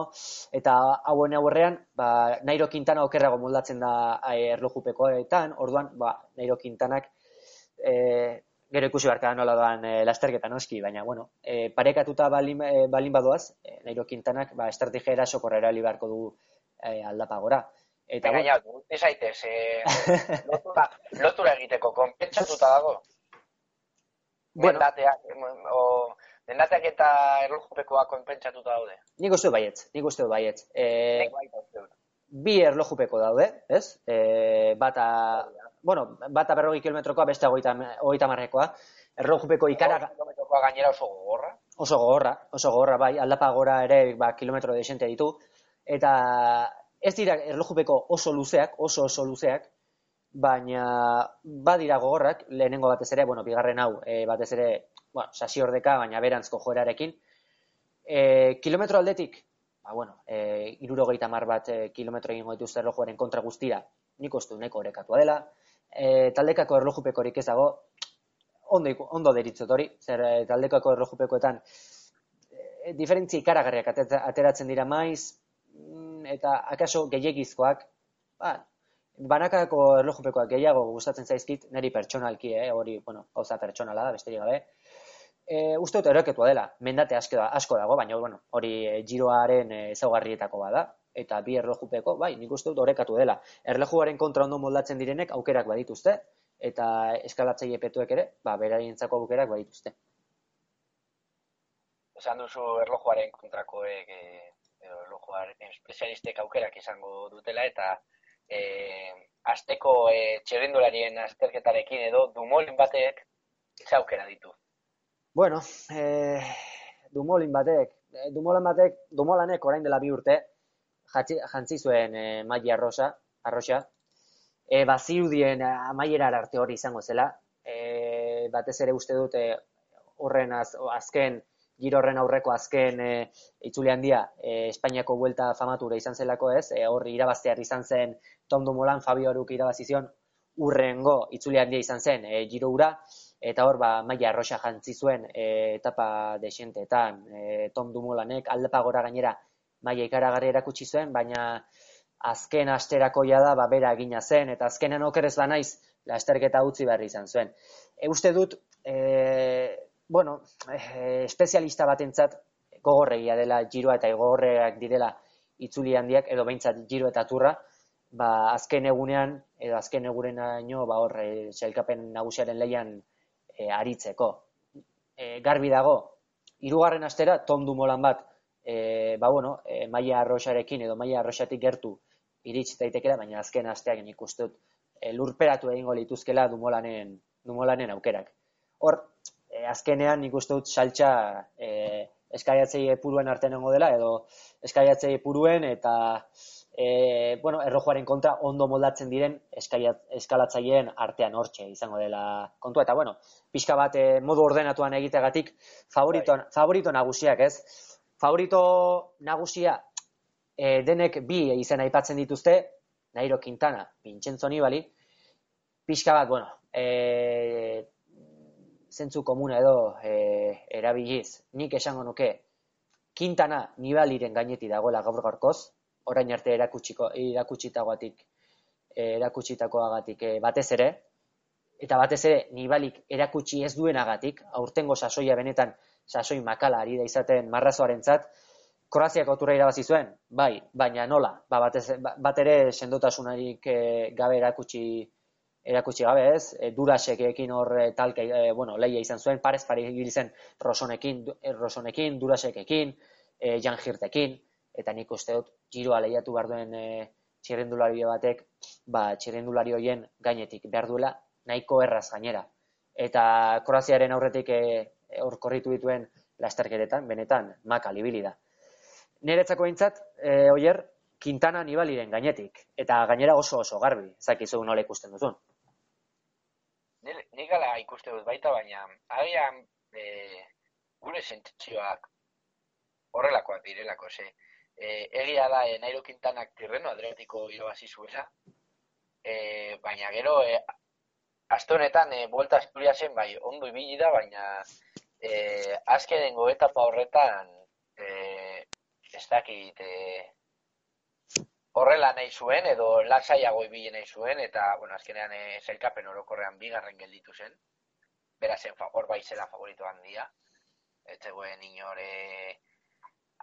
eta hauen aurrean, ba, Nairo Quintana okerrago moldatzen da e, erlojupekoetan, orduan, ba, Nairo Quintanak, e, gero ikusi barka nola doan e, lasterketa noski, baina, bueno, e, parekatuta balin, e, balin badoaz, e, Nairo Quintanak, ba, estrategia eraso korrera beharko du e, aldapagora. Eta gaina, bueno, ez aitez, e, lotura, lotura egiteko, konpentsatuta dago. Bueno, dendateak, o, dendateak eta erlojupekoa konpentsatuta daude. Nik uste baietz, nik uste baietz. E, bi erlojupeko daude, ez? E, bata, bueno, bata berrogi kilometrokoa, beste hogeita marrekoa. Erlojupeko ikara... Kilometrokoa gainera oso gogorra. Oso gogorra, oso gogorra, bai, aldapa gora ere ba, kilometro desente ditu. Eta ez dira erlojupeko oso luzeak, oso oso luzeak, baina badira gogorrak, lehenengo batez ere, bueno, bigarren hau, e, batez ere, bueno, sasi ordeka, baina berantzko joerarekin. E, kilometro aldetik, ba, bueno, e, irurogeita mar bat e, kilometro egin dituzte erlojuaren kontra guztira, nik uste neko orekatua dela, e, taldekako erlojupekorik ez dago, ondo, ondo deritzot hori, zer e, taldekako erlojupekoetan e, diferentzi ikaragarriak ateratzen dira maiz, eta akaso gehiagizkoak, ba, banakako erlojupekoak gehiago gustatzen zaizkit, niri pertsonalki, eh, hori, bueno, gauza pertsonala da, besterik gabe, e, uste dut eroketua dela, mendate asko, asko dago, baina bueno, hori e, giroaren ezaugarrietako bada, eta bi erlojupeko, bai, nik uste dut orekatu dela. Erlojuaren kontra ondo moldatzen direnek aukerak badituzte, eta eskalatzaile petuek ere, ba, beraientzako aukerak badituzte. Esan duzu erlojuaren kontrakoek, e, espezialistek aukerak izango dutela, eta e, azteko e, txerrindularien azterketarekin edo dumolin batek ze aukera ditu. Bueno, e, dumolin batek, dumolan batek, dumolanek orain dela bi urte, jantzi zuen e, maili arrosa, arrosa, e, bazirudien amaiera arte hori izango zela, e, batez ere uste dute horren az, azken, giro horren aurreko azken e, itzule handia e, Espainiako buelta famatura izan zelako ez, e, horri irabaztear izan zen Tom Dumoulin, Fabio Aruk irabazizion, urrengo itzule handia izan zen e, giro ura, eta hor ba, maia arrosa jantzi zuen e, etapa desienteetan, e, Tom Dumoulinek aldepagora gainera maila ikaragarri erakutsi zuen, baina azken asterakoia da ba bera egina zen eta azkenen okerez ba naiz lasterketa utzi berri izan zuen. E, uste dut e, bueno, e, espezialista batentzat gogorregia dela giroa eta gogorreak direla itzuli handiak edo behintzat giro eta turra, ba azken egunean edo azken egurenaino ba hor sailkapen nagusiaren leian e, aritzeko. E, garbi dago, hirugarren astera tondu molan bat e, ba, bueno, e, maia arroxarekin edo maia arroxatik gertu irits daitekela, baina azken asteak nik uste dut e, lurperatu egingo lituzkela dumolanen, dumolanen aukerak. Hor, e, azkenean nik uste dut saltza e, eskaiatzei epuruen artean dela, edo eskaiatzei epuruen eta e, bueno, errojuaren kontra ondo moldatzen diren eskalatzaileen artean hortxe izango dela kontua. Eta, bueno, pixka bat e, modu ordenatuan egitegatik favorito, bai. favorito nagusiak, ez? favorito nagusia e, denek bi izen aipatzen dituzte, Nairo Quintana, Vincenzo Nibali, pixka bat, bueno, e, zentzu komuna edo e, erabiliz, nik esango nuke, Quintana Nibaliren gaineti dagoela gaur gorkoz, orain arte erakutsiko, erakutsitagoatik, erakutsitakoagatik e, batez ere, eta batez ere Nibalik erakutsi ez duenagatik, aurtengo sasoia benetan sasoi makala ari da izaten marrazoarentzat, Kroaziako turra irabazi zuen, bai, baina nola, ba, batez, ba, bat ere sendotasunarik e, gabe erakutsi erakutsi gabe ez, e, durasekekin hor e, talke, e, bueno, leia izan zuen, parez pari hil zen rosonekin, rosonekin, durasekekin, e, janjirtekin, eta nik uste dut, giroa lehiatu behar duen e, txirrendulari batek, ba, txirrendulari hoien gainetik behar duela, nahiko erraz gainera. Eta Kroaziaren aurretik e, hor korritu dituen lasterkeretan, benetan, maka libili da. Niretzako behintzat, e, oier, Quintana Nibaliren gainetik, eta gainera oso oso garbi, zakizu nola ikusten duzun. Nik gala ikuste dut baita, baina agian e, gure sentzioak horrelakoak direlako, ze. E, egia da, e, Nairo Quintanak tirreno adriatiko irabazi zuela, e, baina gero, e, aste honetan, e, Vuelta Asturiasen bai, ondo ibili da, baina e, azkenengo etapa horretan, e, ez dakit, e, horrela nahi zuen, edo lasaiago ibili nahi zuen, eta, bueno, azkenean e, zelkapen orokorrean bigarren gelditu zen, bera zen, hor bai zela favorito handia, ez zegoen inore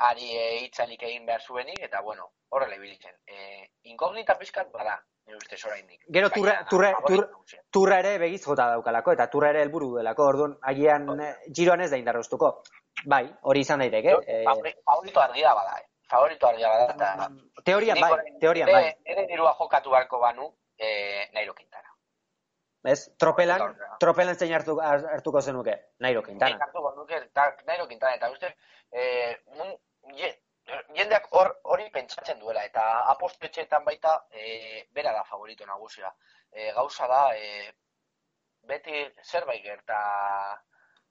ari e, itzalik egin behar zuenik, eta, bueno, horrela ibilitzen. E, inkognita pizkat bada, nire ustez oraindik. Gero turra, turra, turra, turra ere begiz jota daukalako, eta turra ere helburu delako, orduan, agian eh, giroan ez da indarroztuko. Bai, hori izan daiteke. Eh, Favori- Favorito argia bada, eh? Favorito argia bada, eta... teorian nik bai, teorian bai. Ere dirua jokatu beharko banu, eh, Nairo Quintana. Ez? Tropelan, Horrela. tropelan zein hartu, hartuko zenuke, Nairo Quintana. hartu nuke ta- Nairo Quintana, eta uste, eh, mun, je, jendeak hor hori pentsatzen duela, eta apostetxeetan baita eh, bera da favorito nagusia. Eh, gauza da, eh, beti zerbait gerta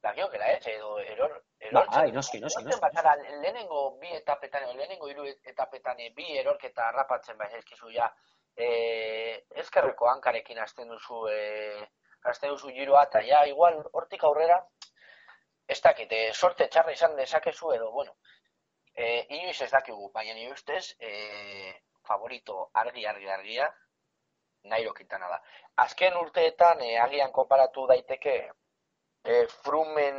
dakiokela, ez? Edo eror, erortzen. Bai, noski, noski, Erortzen noski. bazara, lehenengo bi etapetan, lehenengo hiru etapetan eh, bi erorketa harrapatzen bai ezkizu ja, eh, ezkerreko hankarekin hasten duzu, eh, hasten duzu giroa, eta ja, igual, hortik aurrera, ez dakit, eh, sorte txarra izan dezakezu edo, bueno, eh, inoiz ez dakigu, baina nire ustez, eh, favorito argi, argi, argia, Nairo Quintana da. Azken urteetan, eh, agian konparatu daiteke, eh, frumen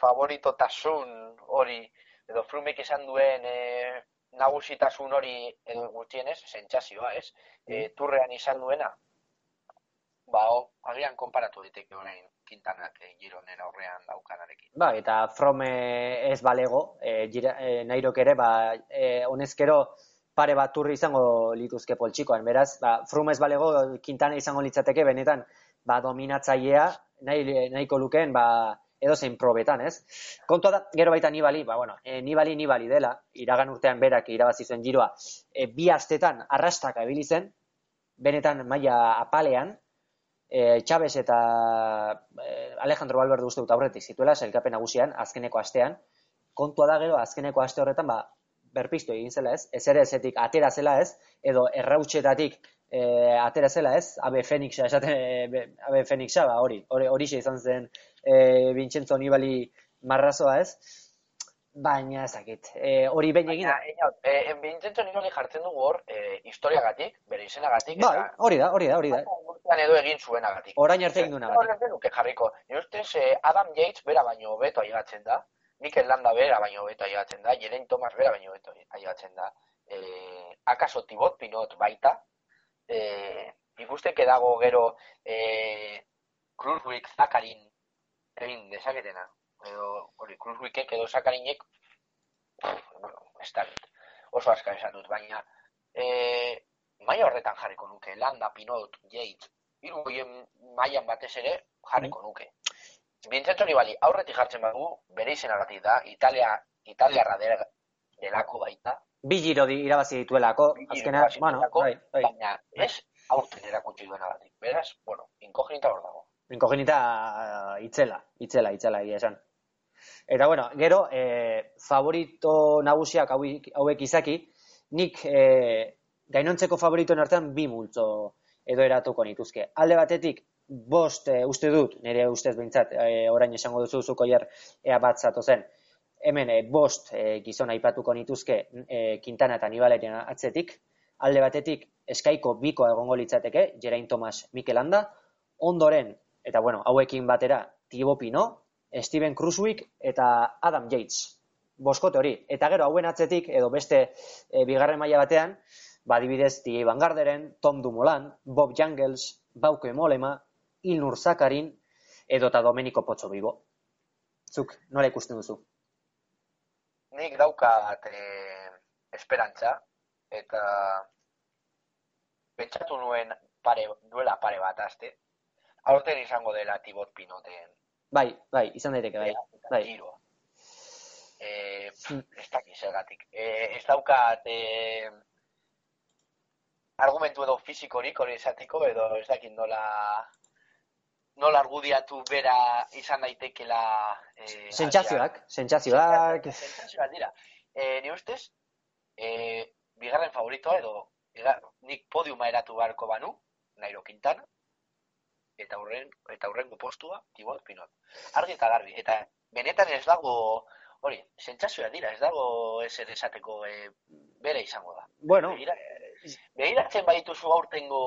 favoritotasun hori, edo frumek izan duen eh, nagusitasun hori, edo gutxienez, sentsazioa, ez? Eh, turrean izan duena, ba, ho, agian konparatu daiteke orain Quintanak eh, gironen aurrean daukanarekin. Ba, eta From eh, ez balego, eh, gira, eh, Nairok ere, ba, eh, honezkero pare bat turri izango lituzke poltsikoan. Beraz, ba, From ez balego, Quintana izango litzateke benetan, ba, dominatzailea, nahi, nahiko lukeen, ba, edo zein probetan, ez? Kontua da, gero baita Nibali, ba, bueno, e, Nibali Nibali dela, iragan urtean berak irabazi zuen giroa, e, bi astetan arrastaka ibili zen, benetan maila apalean, e, Chavez eta e, Alejandro Valverde uste dut aurretik zituela, sailkapen nagusian, azkeneko astean, kontua da gero, azkeneko aste horretan, ba, berpiztu egin zela ez, ez ere ezetik atera zela ez, edo errautxetatik e, atera zela ez, abe Fenixa esaten, e, be- abe Fenixa, ba, hori, hori, horixe izan zen e, Vincenzo Nibali marrazoa ez, baina ez dakit, e, hori behin egin da. Baina, eh, Vincenzo Nibali jartzen dugu hor, eh, historiagatik, bere izenagatik, eta hori da, hori da, hori da. urtean edo egin zuenagatik. Orain arte egin duena Horren genuke jarriko. Nire ustez, Adam Yates bera baino hobeto aigatzen da, Mikel Landa bera baino hobeto aigatzen da, Jelen Thomas bera baino hobeto aigatzen da, eh, akaso Tibot Pinot baita, eh, ikusteke dago gero eh, Cruzwick Zakarin egin dezaketena, edo hori Cruzwickek edo Zakarinek bueno, ez da oso aska esan dut, baina eh, maila horretan jarriko nuke, Landa, Pinot, Yates, hiru horien mailan batez ere jarriko nuke. Vincenzo Nibali aurretik jartzen badu, bere izenagatik da, Italia, Italiarra dela- delako baita, Bi giro di- irabazi dituelako, azkenean, bueno, bai, bai. baina ez aurten erakutsi duenagatik. Beraz, bueno, inkognita hor dago. Inkognita eh, itzela, itzela, itzela egia esan. Eta bueno, gero, e, favorito nagusiak hauek, hauek izaki, nik e, gainontzeko favoritoen artean bi multzo edo eratuko nituzke. Alde batetik, bost e, uste dut, nire ustez behintzat, e, orain esango duzu zuko jer ea bat zen. Hemen e, bost e, gizon aipatuko nituzke e, Quintana eta Nibaleren atzetik. Alde batetik, eskaiko biko egongo litzateke, Geraint Thomas Mikel Landa, ondoren, eta bueno, hauekin batera, Thibaut Pinot, Steven Cruzwick eta Adam Yates. Boskote hori. Eta gero hauen atzetik, edo beste e, bigarren maila batean, ba, adibidez, T.A. Van Garderen, Tom Dumoulin, Bob Jungels, Bauke Molema, Ilnur Zakarin, edo eta Domenico Pozzo Vivo. Zuk, nola ikusten duzu? Nik daukat eh, esperantza, eta pentsatu nuen pare, duela pare bat aste, aurten izango dela Tibot Pinoten Bai, bai, izan daiteke, bai. bai. giroa. Eh, pff, ez dakit zergatik. Eh, ez daukat eh, argumentu edo fizikorik hori esatiko, edo ez dakit nola nola argudiatu bera izan daitekela eh, Sentsazioak, sentsazioak, Sentsazioak dira. e, ni ustez, e, bigarren favoritoa edo, ega, nik podiuma eratu beharko banu, Nairo Quintana, eta horren eta horrengo postua Tibot Pinot. Argi eta garbi eta benetan ez dago hori, sentsazioa dira, ez dago eser esateko e, bere izango da. Bueno, Begira, begiratzen badituzu aurtengo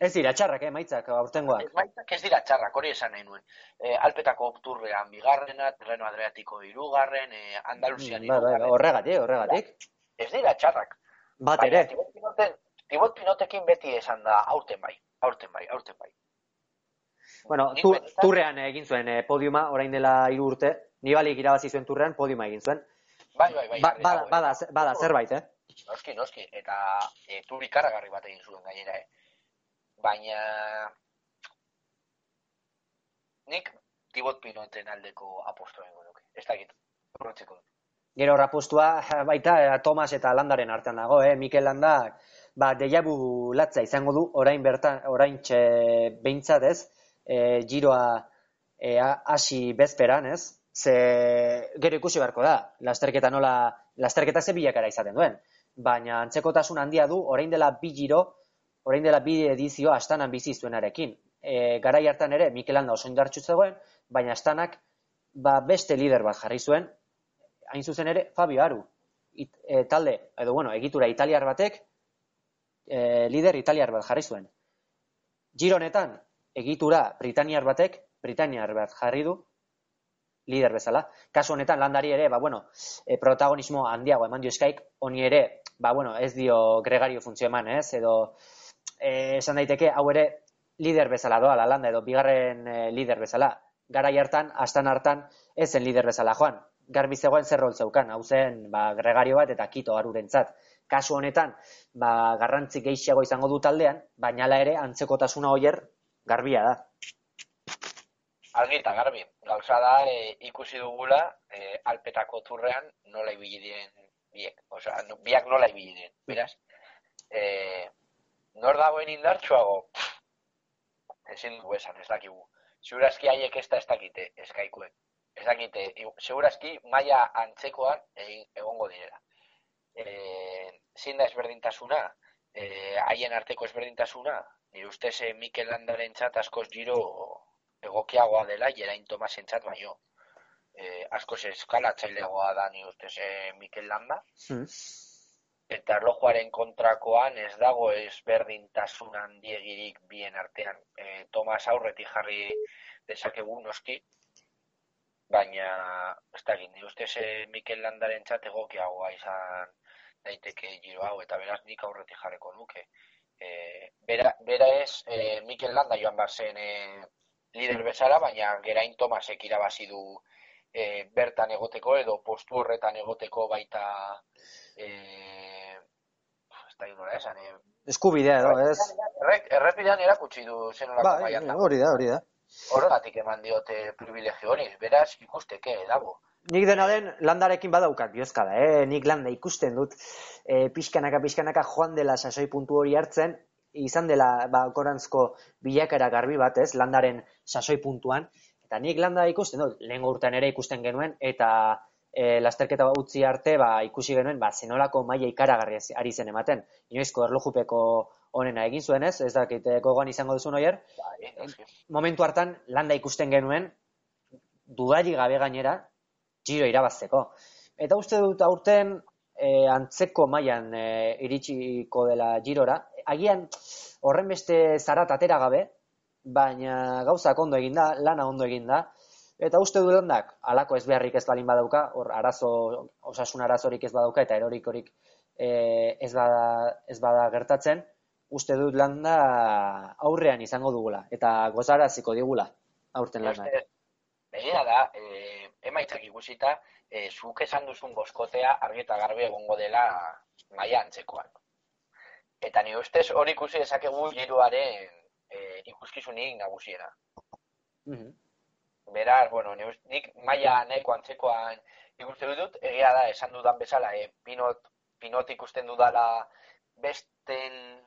ez dira txarrak, eh, maitzak, aurtengoak. Ez ez dira txarrak, hori esan nahi nuen. E, Alpetako turrean bigarrena, Terreno Adriatiko irugarren, e, Andaluzian Bai, bai, bai, irugarren. horregatik, horregatik. Ez dira txarrak. Bat ere. Tibot Pinotekin beti esan da aurten bai, aurten bai, aurten bai. Bueno, tu, turrean egin zuen eh, podiuma, orain dela hiru urte, nibalik irabazi zuen turrean, podiuma egin zuen. Bai, bai, bai. Ba, bada, eh. bada, bada zerbait, eh? Noski, noski, eta e, tur ikaragarri bat egin zuen gainera, eh. Baina nik Tibot Pinoten aldeko aposto egingo nuke. Ez dakit, urrentzeko dut. Gero rapustua baita eh, Thomas eta Landaren artean dago, eh? Mikel Landak ba deiabu latza izango du orain bertan orain txe beintzat, ez? E, giroa e, hasi bezperan, ez? Ze gero ikusi beharko da. Lasterketa nola lasterketa ze bilakara izaten duen. Baina antzekotasun handia du orain dela bi giro, orain dela bi edizio astanan bizi zuenarekin. E, garai hartan ere Mikel Landa oso indartsu zegoen, baina astanak ba beste lider bat jarri zuen, hain zuzen ere Fabio Aru. It, e, talde, edo bueno, egitura italiar batek, e, lider italiar bat jarri zuen. Giro honetan, egitura britaniar batek, britaniar bat jarri du, lider bezala. Kasu honetan, landari ere, ba, bueno, e, protagonismo handiago eman dio eskaik, honi ere, ba, bueno, ez dio gregario funtzio eman, ez, edo e, esan daiteke, hau ere, lider bezala doa, la landa, edo bigarren e, lider bezala. Garai hartan, astan hartan, ez zen lider bezala joan. Garbi zegoen zer rol zeukan, hau zen, ba, gregario bat eta kito arurentzat. Kasu honetan, ba, garrantzi gehiago izango du taldean, baina hala ere, antzekotasuna hoier, garbia da. Argi eta garbi, gauza da e, ikusi dugula e, alpetako turrean nola ibili diren biek. Osea, no, biak nola ibili diren. Beraz, e, nor dagoen indartsuago? Ezin dugu esan, ez dakigu. Segurazki haiek ez da ez dakite eskaikuen. Ez dakite, segurazki maila antzekoan egin, egongo direla. E, zein da ezberdintasuna? E, haien arteko ezberdintasuna? Nire ustez Mikel Landaren txat askoz giro egokiagoa dela Geraint Tomasen txat baino. E, askoz eskalatzaileagoa da nire ustez e, Mikel Landa. Hmm. Eta erlojuaren kontrakoan ez dago ezberdintasun handiegirik bien artean. E, Tomas aurretik jarri dezakegu noski, baina ez da egin, ustez e, Mikel Landaren txat egokiagoa izan daiteke giro hau, eta beraz nik aurretik jarriko nuke. E, bera, bera ez, e, Mikel Landa joan bar zen e, lider bezala, baina Geraint Tomasek irabazi du e, bertan egoteko edo postu horretan egoteko baita e, ez da nola esan, e, Eskubidea edo, ez? errek, errepidean erakutsi du zenolako mailan dago. hori da, hori da. Horregatik eman diote privilegio hori, beraz ikusteke dago. Nik dena den landarekin badaukat biozkada, eh? Nik landa ikusten dut e, pixkanaka pixkanaka joan dela sasoi puntu hori hartzen, izan dela ba, korantzko bilakara garbi bat, ez? Landaren sasoi puntuan. Eta nik landa ikusten dut, lehengo urtean ere ikusten genuen, eta e, lasterketa utzi arte ba, ikusi genuen, ba, zenolako maila ikaragarri ari zen ematen. Inoizko erlojupeko onena egin zuen, ez? Ez dakit eh, gogoan izango duzun oier, Bai, momentu hartan landa ikusten genuen dudari gabe gainera giro irabazteko. Eta uste dut aurten e, antzeko mailan e, iritsiko dela girora. Agian horren beste zarat atera gabe, baina gauzak ondo egin da, lana ondo egin da. Eta uste dut landak, alako ez beharrik ez balin badauka, hor arazo, osasun arazorik ez badauka eta erorikorik e, ez, bada, ez bada gertatzen, uste dut landa aurrean izango dugula eta gozaraziko digula aurten lana. Beste, begira da, e, emaitzak ikusita, e, zuk esan duzun boskotea argi eta garbi egongo dela maila antzekoan. Eta ni ustez hori ikusi dezakegu giroaren e, ikuskizunik nagusiena. Mhm. Beraz, bueno, ni ust- nik maila nahiko antzekoan ikusten dut, egia da, esan dudan bezala, e, pinot, pinot ikusten dudala besten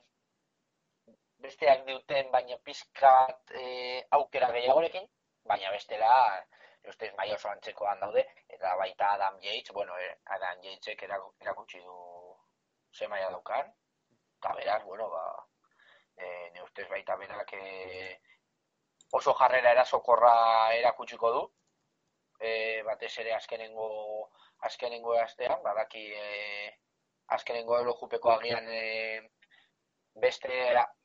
besteak duten, baina pizkat e, aukera gehiagorekin, baina bestela ustez bai oso antzekoan daude, eta baita Adam Yates, bueno, eh, Adam Yatesek erakutsi du ze maia daukan, eta beraz, bueno, ba, e, ne ustez baita berak e, oso jarrera erasokorra erakutsiko du, e, batez ere azkenengo azkenengo astean, badaki e, azkenengo elojupeko agian e, beste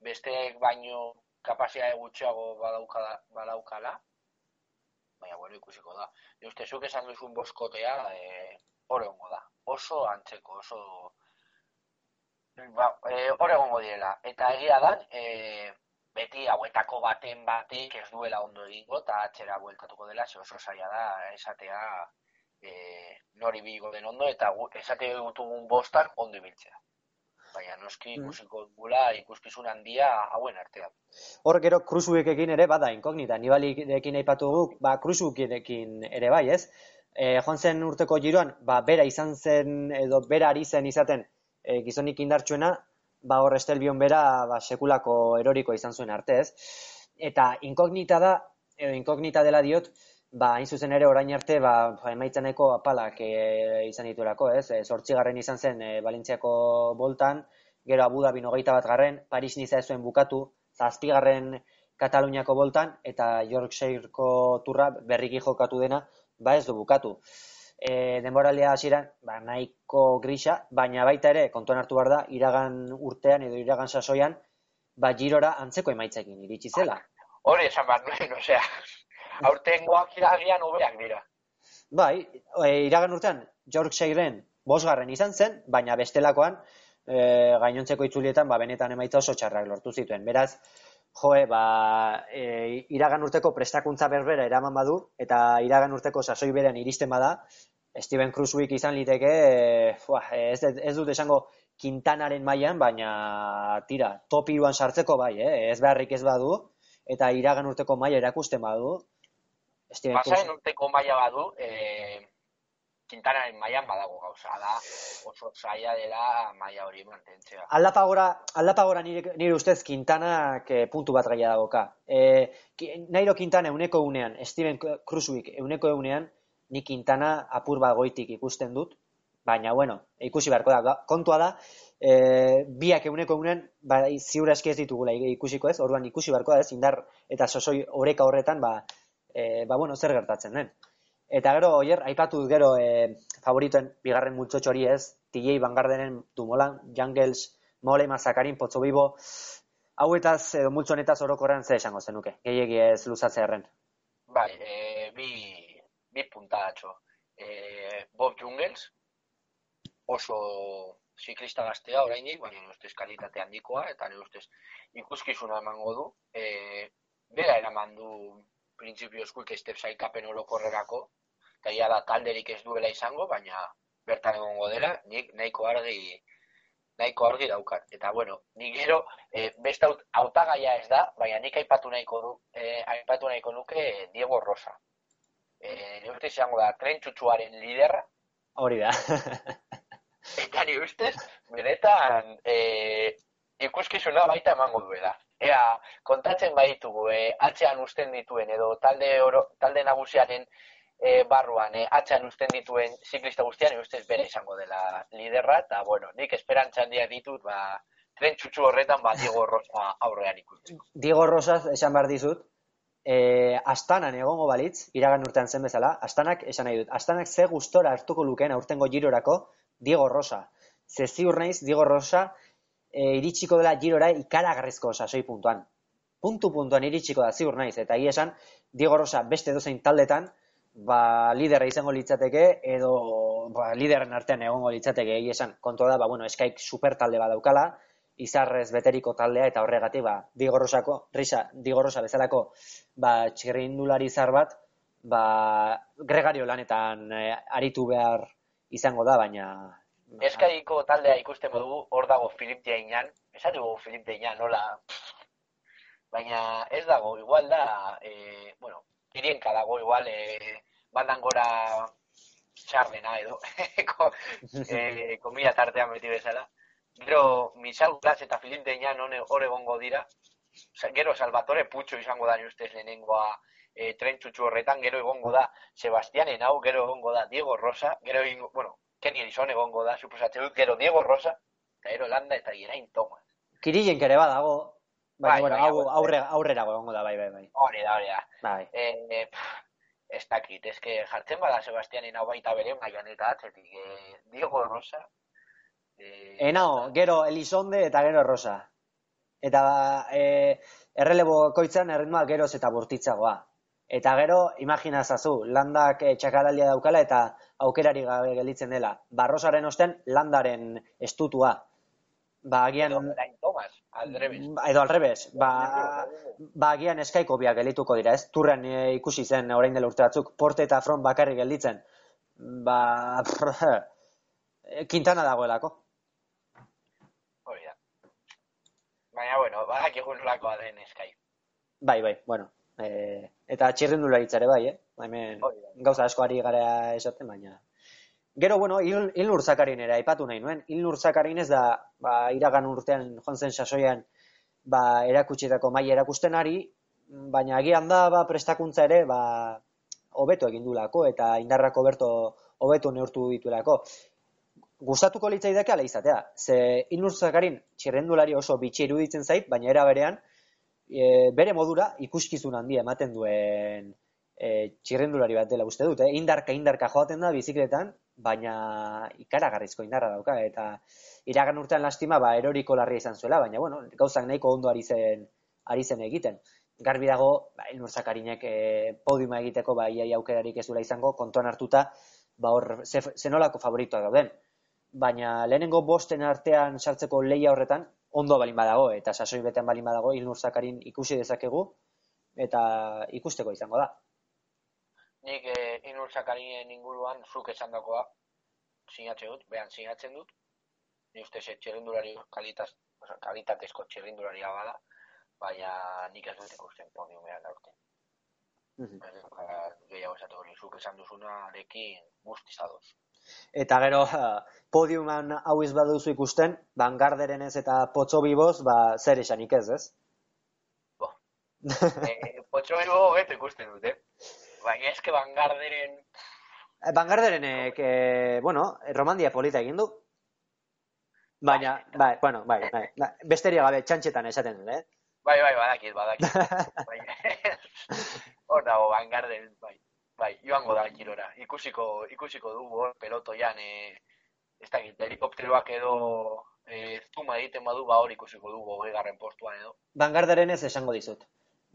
besteek baino kapazia gutxiago badaukala, badaukala, baina bueno, ikusiko da. Ni uste zuk esan duzun boskotea, eh, egongo da. Oso antzeko, oso ba, eh, egongo direla. Eta egia da, eh, beti hauetako baten batik ez duela ondo egingo eta atxera bueltatuko dela, ze oso zaila da esatea eh, nori bigo den ondo eta esate dutugun bostan ondo ibiltzea baina noski mm. ikusiko gula ikuskizun handia hauen artean. Hor gero kruzuekekin ere bada inkognita, nibalirekin aipatu guk, ba kruzuekin ere bai, ez? E, joan zen urteko giroan, ba bera izan zen edo bera ari zen izaten e, gizonik indartsuena, ba hor estelbion bera ba, sekulako eroriko izan zuen arte, ez? Eta inkognita da, edo inkognita dela diot, ba, hain zuzen ere orain arte, ba, emaitzeneko apalak e, izan dituelako, ez? E, garren izan zen e, Balintziako boltan, gero Abu Dhabi nogeita bat garren, Paris niza zuen bukatu, zazpigarren Kataluniako boltan, eta Yorkshireko turra berriki jokatu dena, ba ez du bukatu. E, denboralea hasieran ba, nahiko grisa, baina baita ere, kontuan hartu behar da, iragan urtean edo iragan sasoian, ba, girora antzeko emaitzekin iritsi zela. Hori esan behar nuen, osea, aurtengoak iragian hobeak dira. Bai, e, iragan urtean, Yorkshireen bosgarren izan zen, baina bestelakoan, e, gainontzeko itzulietan, ba, benetan emaitza oso txarrak lortu zituen. Beraz, joe, ba, e, iragan urteko prestakuntza berbera eraman badu, eta iragan urteko sasoi berean iristen bada, Steven Cruzwick izan liteke, e, ez, ez dut esango Quintanaren mailan, baina tira, top iruan sartzeko bai, eh? ez beharrik ez badu, eta iragan urteko maila erakusten badu, Pasaren urteko maila badu, e, Quintanaren mailan badago gauza, da oso zaila dela maila hori mantentzea. Aldapagora, aldapagora nire, nire ustez Quintanak e, puntu bat gaia dagoka. E, Nairo Quintana euneko unean, Steven Cruzwick euneko unean, ni Quintana apur bat goitik ikusten dut, baina bueno, ikusi beharko da, kontua da, e, biak euneko unean, ba, ziur eski ez ditugula ikusiko ez, orduan ikusi beharko da ez, indar eta sosoi oreka horretan, ba, e, ba, bueno, zer gertatzen den. Eta gero, oier, aipatu gero e, favoritoen bigarren multzotxo hori ez, TJ Vanguardenen Dumolan, Jungles, Mole, Mazakarin, Potso Bibo, hauetaz edo multzo honetaz orokorrean ze esango zenuke, gehiagi ez luzatzea erren. Bai, e, bi, bi puntatxo. E, Bob Jungles, oso ziklista gaztea orainik, baina ustez kalitate handikoa, eta nire ustez ikuskizuna emango du. E, bera eraman du printzipio eskuik estep saikapen orokorrerako, eta ia da talderik ez duela izango, baina bertan egongo dela, nik nahiko argi nahiko argi daukat. Eta bueno, nik gero, e, beste autagaia ez da, baina nik aipatu nahiko du, e, aipatu nahiko nuke Diego Rosa. E, ni uste izango da, tren txutxuaren liderra. Hori da. eta ni ustez, benetan, e, ikuskizuna baita emango duela ea kontatzen baditugu e, atzean usten dituen edo talde oro, talde nagusiaren e, barruan e, atzean usten dituen ziklista guztian e, ustez bere izango dela liderra eta bueno, nik esperantza handia ditut ba, tren txutxu horretan ba, Diego Rosa aurrean ikusten. Diego Rosa esan behar dizut e, astanan egongo balitz, iragan urtean zen bezala, astanak esan nahi dut, astanak ze gustora hartuko lukeen aurtengo girorako Diego Rosa. Ze ziur naiz, Diego Rosa, e, iritsiko dela girora ikaragarrizko sasoi puntuan. Puntu puntuan iritsiko da ziur naiz, eta hi esan, Diego Rosa beste dozein taldetan, ba, liderra izango litzateke, edo ba, liderren artean egongo litzateke, hi esan, kontua da, ba, bueno, eskaik super talde badaukala, izarrez beteriko taldea, eta horregatik, ba, Diego Rosako, risa, Diego Rosa bezalako, ba, txirrindulari izar bat, ba, gregario lanetan e, aritu behar izango da, baina Eskaiko taldea ikusten dugu, hor dago Filip Deinan, esan dugu Filip Deinan, nola, baina ez dago, igual da, e, bueno, irienka dago, igual, e, bandan gora txarrena edo, e, komila tartean beti bezala. Gero, Misal Glas eta Filip Deinan hor egongo dira, gero Salvatore Putxo izango da ustez lehenengoa e, tren txutxu horretan, gero egongo da Sebastianen hau, gero egongo da Diego Rosa, gero egongo, bueno, Kenny Elizon egongo da, suposatzen dut, gero Diego Rosa, eta gero Landa eta Gerain Thomas. Kirillen kere badago, baina, Bai, bueno, bai, aurre, aurrera egongo da, bai, bai, bai. Hori da, hori da. Bai. E, e, pff, ez dakit, ez que jartzen bada Sebastianen hau baita bere mailan eta atzetik, e, Diego Rosa. E, Enao, gero Elizonde eta gero Rosa. Eta e, errelebo koitzan erritmoa geroz eta bortitzagoa. Eta gero, imaginazazu, landak e, txakaralia daukala eta aukerari gabe gelditzen dela. Barrosaren osten, landaren estutua. Ba, agian... edo Thomas, aldrebes. Edo alrebes, ba, ba agian eskaiko biak geldituko dira, ez? Turren e, ikusi zen orain dela urte batzuk, porte eta front bakarrik gelditzen. Ba, Quintana dagoelako. Hori da. Baina, bueno, badakigu nolakoa den eskai. Bai, bai, bueno. E, eta txirrindularitzare bai, eh? Hemen gauza asko ari gara esaten, baina... Gero, bueno, Il, Ilnur Zakarin ere aipatu nahi nuen. Ilnur Zakarin ez da, ba, iragan urtean joan zen sasoian, ba, erakutsietako maila erakusten ari, baina agian da, ba, prestakuntza ere, ba, hobeto egin duelako eta indarrako berto hobeto neurtu dituelako. Gustatuko litzaidake ala izatea. Ze Ilnur Zakarin txirrendulari oso bitxi iruditzen zait, baina era berean, e, bere modura ikuskizun handia ematen duen e, txirrendulari bat dela uste dut, eh? indarka indarka joaten da bizikletan, baina ikaragarrizko indarra dauka, eta iragan urtean lastima, ba, eroriko larria izan zuela, baina, bueno, gauzak nahiko ondo ari zen, ari zen egiten. Garbi dago, ba, Elnur Zakarinek e, podiuma egiteko, ba, iaia aukerarik ez duela izango, kontuan hartuta, ba, hor, ze, zenolako favoritoak dauden. Baina lehenengo bosten artean sartzeko leia horretan, ondo balin badago, eta sasoi betean balin badago, Ilnur Zakarin ikusi dezakegu, eta ikusteko izango da. Nik e, inur sakarinen inguruan zuk esan dakoa sinatzen dut, behan sinatzen dut. Ni uste ze txerrindulari kalitaz, kalitatezko txerrindularia bada, baina nik ez dut ikusten podiumean aurten. Dut, eh, gehiago esatu hori, zuk esan duzunarekin guztiz adoz. Eta gero, podiuman hau ez baduzu ikusten, Bangarderen ez eta Potso Biboz, ba, zer esanik ez, ez? Bo. e, Potxo bero hobeto ikusten dut, eh? Baina eske bangarderen... Bangarderenek, e, bueno, romandia polita egin du. Baina, bai, bueno, bai, bai, bai, besteria gabe txantxetan esaten dut, eh? Bai, bai, badakit, badakit. Baina, hor dago bangarderen, bai. Bai, joango da girora. Ikusiko, ikusiko dugu hor pelotoian, e, ez dakit, helikopteroak edo e, zuma egiten badu, ba hor ikusiko dugu hogeigarren postuan edo. Bangarderen ez esango dizut.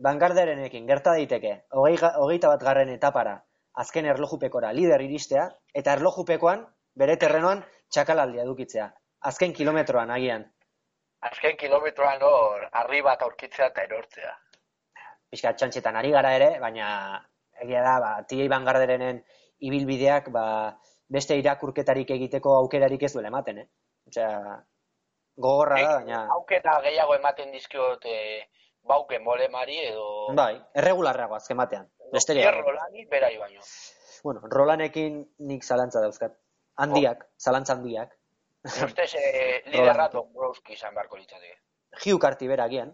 Bangarderenekin gerta daiteke, hogei, hogeita bat garren etapara, azken erlojupekora lider iristea, eta erlojupekoan, bere terrenoan, txakalaldia edukitzea. Azken kilometroan agian. Azken kilometroan hor, arri bat aurkitzea eta erortzea. Pixka txantxetan ari gara ere, baina egia da, ba, tiei bangarderenen ibilbideak, ba, beste irakurketarik egiteko aukerarik ez duela ematen, eh? Osea, gogorra da, baina... Aukera gehiago ematen dizkiot e, bauken molemari edo... Bai, erregularrago azken batean. Besteria. Hierro lani, berai baino. Bueno, Rolanekin nik zalantza dauzkat. Handiak, zalantza handiak. Ustez, e, liderra Dombrowski izan beharko litzateke. Hugh Carty beragian.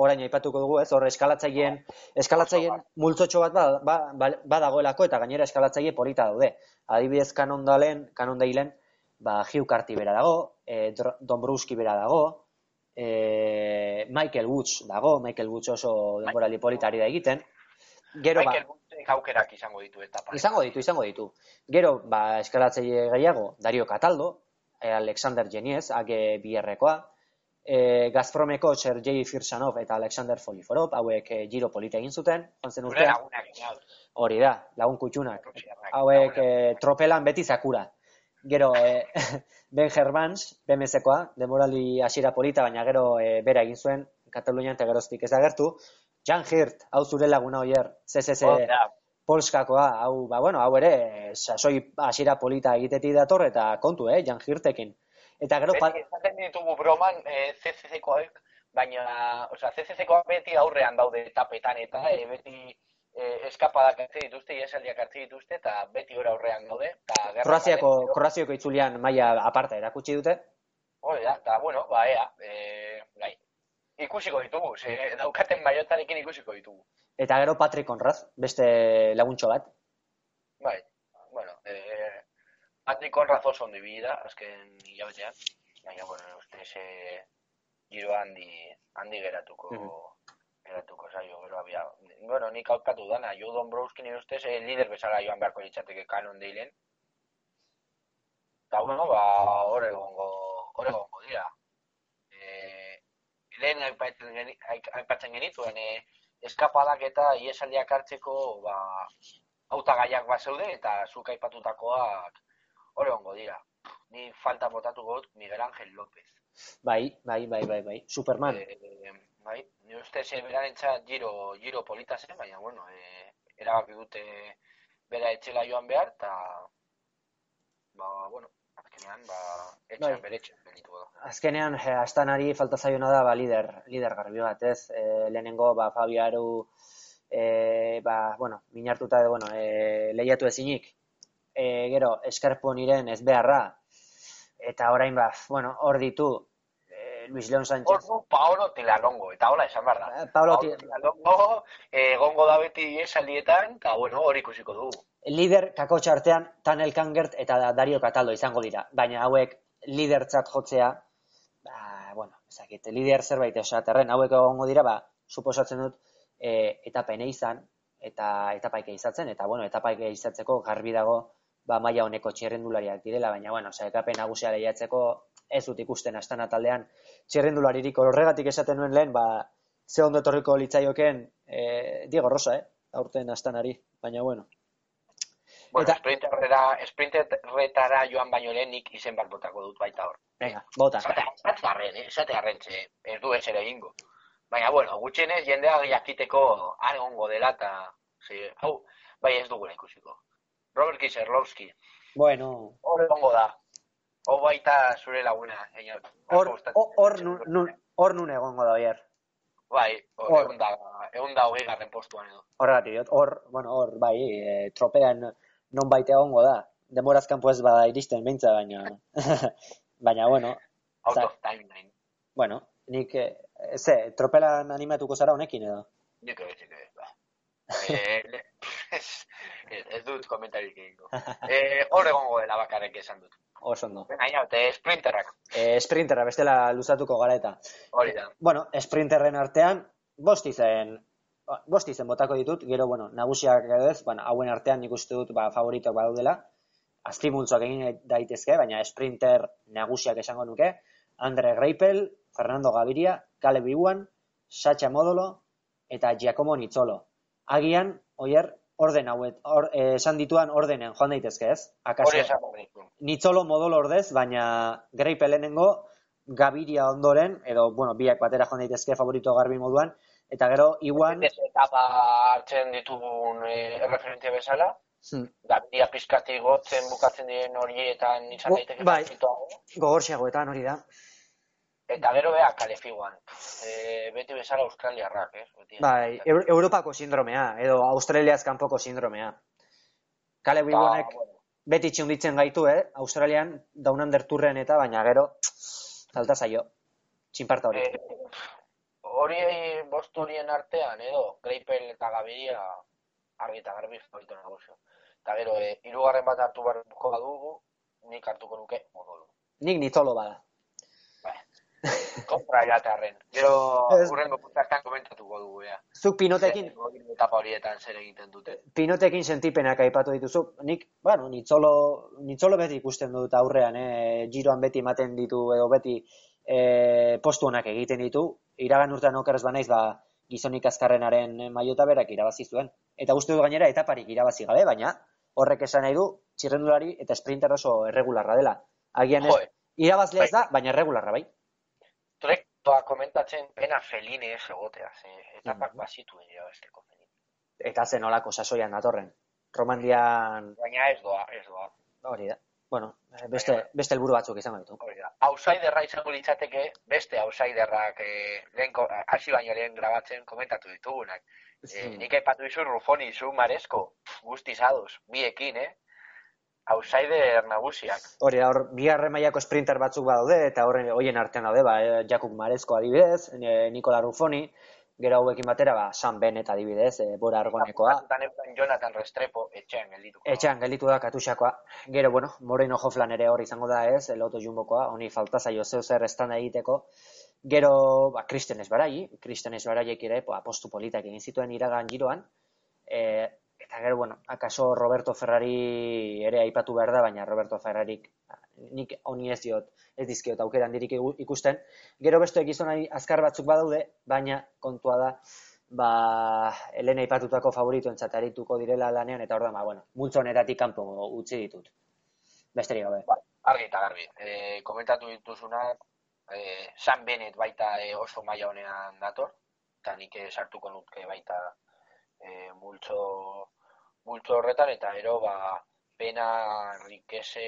Orain aipatuko dugu, ez? Hor eskalatzaileen eskalatzaileen multzotxo bat ba, ba, ba, badagoelako eta gainera eskalatzaile polita daude. Adibidez Kanondalen, Kanondailen, ba Hugh Carty bera dago, e, Dr- Dombrowski bera dago, e, Michael Woods dago, Michael Woods oso denborali polita ari da egiten. Gero ba, Michael Butzek aukerak izango ditu etapa. Izango ditu, izango ditu. Gero, ba, eskalatzaile gehiago, Dario Cataldo, eh, Alexander Geniez, age biherrekoa, eh, Gazpromeko Sergei Firsanov eta Alexander Foliforov, hauek eh, giro polita egin zuten, joan zen Gure urtean. Hori da, lagun kutxunak. Hauek eh, tropelan beti zakura. Gero, eh, Ben Hermans, BMS-koa, demorali hasiera polita, baina gero eh, bera egin zuen, Katalunian eta geroztik ez agertu. Jan Hirt, hau zure laguna oier, CCC Hor da, Polskakoa, hau, ba, bueno, hau ere, eh, sasoi hasiera polita egitetik dator, eta kontu, eh, Jan Hirtekin. Eta gero, beti esaten ditugu broman e, CCC-koak, baina, osea, CCC-koak beti aurrean daude tapetan eta e, beti e, eskapadak hartze dituzte, iesaldiak hartze dituzte, eta beti hor aurrean gerra Kroaziako, Kroaziako itzulian maila aparta erakutsi dute. Hori da, eta, bueno, ba, ea, e, gai, ikusiko ditugu, ze daukaten baiotarekin ikusiko ditugu. Eta gero Patrick Conrad, beste laguntxo bat. Bai, bueno, eh, Patrick Conrad oso ondo ibili da, azken hilabetean. Baina, bueno, uste ze giro handi, handi geratuko, Mhm. Geratuko zaio, gero abia. Bueno, nik aukatu dana, Jo Dombrowski nire ustez, eh, lider bezala joan beharko litzateke kanon deilen. Eta, bueno, ba, hor egongo, hor egongo dira. Eh, lehen aipatzen, geni, aipatzen genituen, eh, eskapadak eta iesaldiak hartzeko, ba, hautagaiak bat zeude eta zuk aipatutakoak hor egongo dira. Ni falta botatuko dut Miguel Ángel López. Bai, bai, bai, bai, bai. Superman. Eh, bai, ni uste ze berarentzat giro, giro polita zen, baina, bueno, eh, erabaki dute bera etxela joan behar, eta, ba, bueno, azkenean, ba, etxean Bai. bere etxean gelditu da. Azkenean, eh, astanari falta zaiona da, ba, lider, lider garbi bat, ez? E, lehenengo, ba, Fabio Aru, e, ba, bueno, minartuta, bueno, e, lehiatu ezinik. E, gero, eskarponiren ez beharra, eta orain, ba, bueno, hor ditu, e, Luis Hor Sánchez. du Paolo Tilalongo, eta hola esan behar da. Eh, Pablo, Paolo Tilalongo, eh, egongo da beti esaldietan, eta, bueno, hori ikusiko dugu. lider kakotxa artean Tanel Kangert eta Dario Cataldo izango dira. Baina hauek lidertzat jotzea, ba, bueno, ezakit, lider zerbait esaterren, hauek egongo dira, ba, suposatzen dut, e, etapen izan, eta etapaik izatzen, eta bueno, etapaik izatzeko garbi dago, ba, maila honeko txirrendulariak direla, baina bueno, sailkapen nagusia lehiatzeko ez dut ikusten astana taldean txirrendularirik horregatik esaten nuen lehen, ba, ze ondo etorriko litzaioken e, Diego Rosa, eh? aurten astanari, baina bueno. Bueno, Eta- sprinterrera, sprinterretara joan baino lehen nik izen bat botako dut baita hor. Venga, bota. Esate harren, eh? esate harren, ze ez du ezer egingo. Baina, bueno, gutxienez jendea jakiteko han egongo dela eta, ze, hau, bai ez dugula ikusiko. Robert Kiserlowski, Bueno, hor egongo da. Hau baita zure laguna, señor. hor, hor, hor, nun, egongo da, oier. Bai, hor, egun da, egun da hogei garren postuan edo. Horregatik, hor, bueno, hor, bai, e, tropean non baita egongo da. Demoraz kanpo ez bada iristen beintza, baina, baina, bueno, Out Zai. of timeline. bueno, nik, e, ze, tropelan animatuko zara honekin edo? Nik ez, nik ez, ba. Eh, le- ez, ez, dut komentarik egingo. Hor egongo dela bakarrik esan dut. Oso ondo. Baina, eta sprinterrak, E, sprinterra bestela luzatuko gara eta. hori da. Bueno, sprinterren artean, bost izen, bost izen botako ditut, gero, bueno, nagusiak edo ez, bueno, hauen artean nik uste dut, ba, favoritok badaudela, azpimuntzoak egin daitezke, baina sprinter nagusiak esango nuke, Andre Greipel, Fernando Gaviria, Caleb Iwan, Sacha Modolo, eta Giacomo Nizzolo. Agian, oier, orden hauet, or, esan dituan ordenen joan daitezke ez? Akaso, Hori. Nitzolo modolo ordez, baina Greipel lehenengo, Gaviria ondoren, edo, bueno, biak batera joan daitezke favorito garbi moduan, eta gero, Ez etapa hartzen ditugun eh, erreferentzia bezala, hmm, Gaviria pizkati gotzen bukatzen diren horietan izan daiteke bai. favoritoago. gogorxiagoetan hori da. Eta gero beha kalefiguan. E, beti bezala australiarrak, ez? Beti Bai, Eu- Europako sindromea, edo Australiaz kanpoko sindromea. Kale Ba, bueno, beti txunditzen gaitu, eh? Australian Down Under turren eta, baina gero, falta zaio. Txinparta hori. eh, hori bost horien artean, edo, Greipel eta Gaviria argi eta garbi favorito nagusia. Eta gero, e, hirugarren bat hartu beharko badugu, nik hartuko nuke modolo. Nik nitzolo bada. Bai. Kontra jatearren. Gero, urrengo putartan komentatuko dugu, ea. Zuk pinotekin, Zer, etapa horietan zer egiten dute. pinotekin sentipenak aipatu dituzu. Nik, bueno, nitzolo, nitzolo beti ikusten dut aurrean, eh? Giroan beti ematen ditu, edo beti eh, postu honak egiten ditu. Iragan urtean okerrez banaiz, ba, gizonik azkarrenaren maiota berak irabazi zuen. Eta uste dut gainera etaparik irabazi gabe, baina horrek esan nahi du txirrendulari eta sprinter oso erregularra dela. Agian ez, Joe, irabazle ez da, baina erregularra bai. Trektoa komentatzen pena feline ez egotea, ze etapak Mhm. bazituen irabazteko feline. Eta zen olako sasoian datorren. Romandian Baina ez doa, ez doa. hori da. Bueno, beste, beste helburu batzuk izango ditu. Hori da. Outsiderra izango litzateke, beste outsiderrak eh, lehen, hasi baino lehen grabatzen komentatu ditugunak. Eh, nik aipatu dizu Rufoni, zu Maresko, guztiz ados, biekin, eh? Outsider nagusiak. Hori hor, bigarren mailako sprinter batzuk badaude, eta horren hoien artean daude, ba, eh, Jakub Marezko adibidez, eh, Nikola Rufoni, Gero hauekin batera, ba, San Benet adibidez, e, Bora Argonekoa. Euken Jonathan Restrepo etxean geldituko. Etxean gelditu da katusakoa. Gero, bueno, Moreno Hoflan ere hor izango da ez, Loto Jumbokoa, honi falta zaio zeu zer estanda egiteko. Gero, ba, Kristen Esbarai, Kristen Esbaraiek ere, po, apostu politak egin zituen iragan giroan. E, eta gero, bueno, akaso Roberto Ferrari ere aipatu behar da, baina Roberto Ferrarik nik honi ez diot, ez dizkiot aukera handirik ikusten. Gero beste gizonari azkar batzuk badaude, baina kontua da, ba, Elena ipatutako favoritoentzat arituko direla lanean, eta orduan, ba, bueno, multzo honetatik kanpo utzi ditut. Besterik gabe. Ba, argi eta garbi. E, komentatu dituzuna, e, San Benet baita e, oso maila honean dator, eta nik sartuko nutke baita e, multzo, multzo horretan, eta ero, ba, pena rikese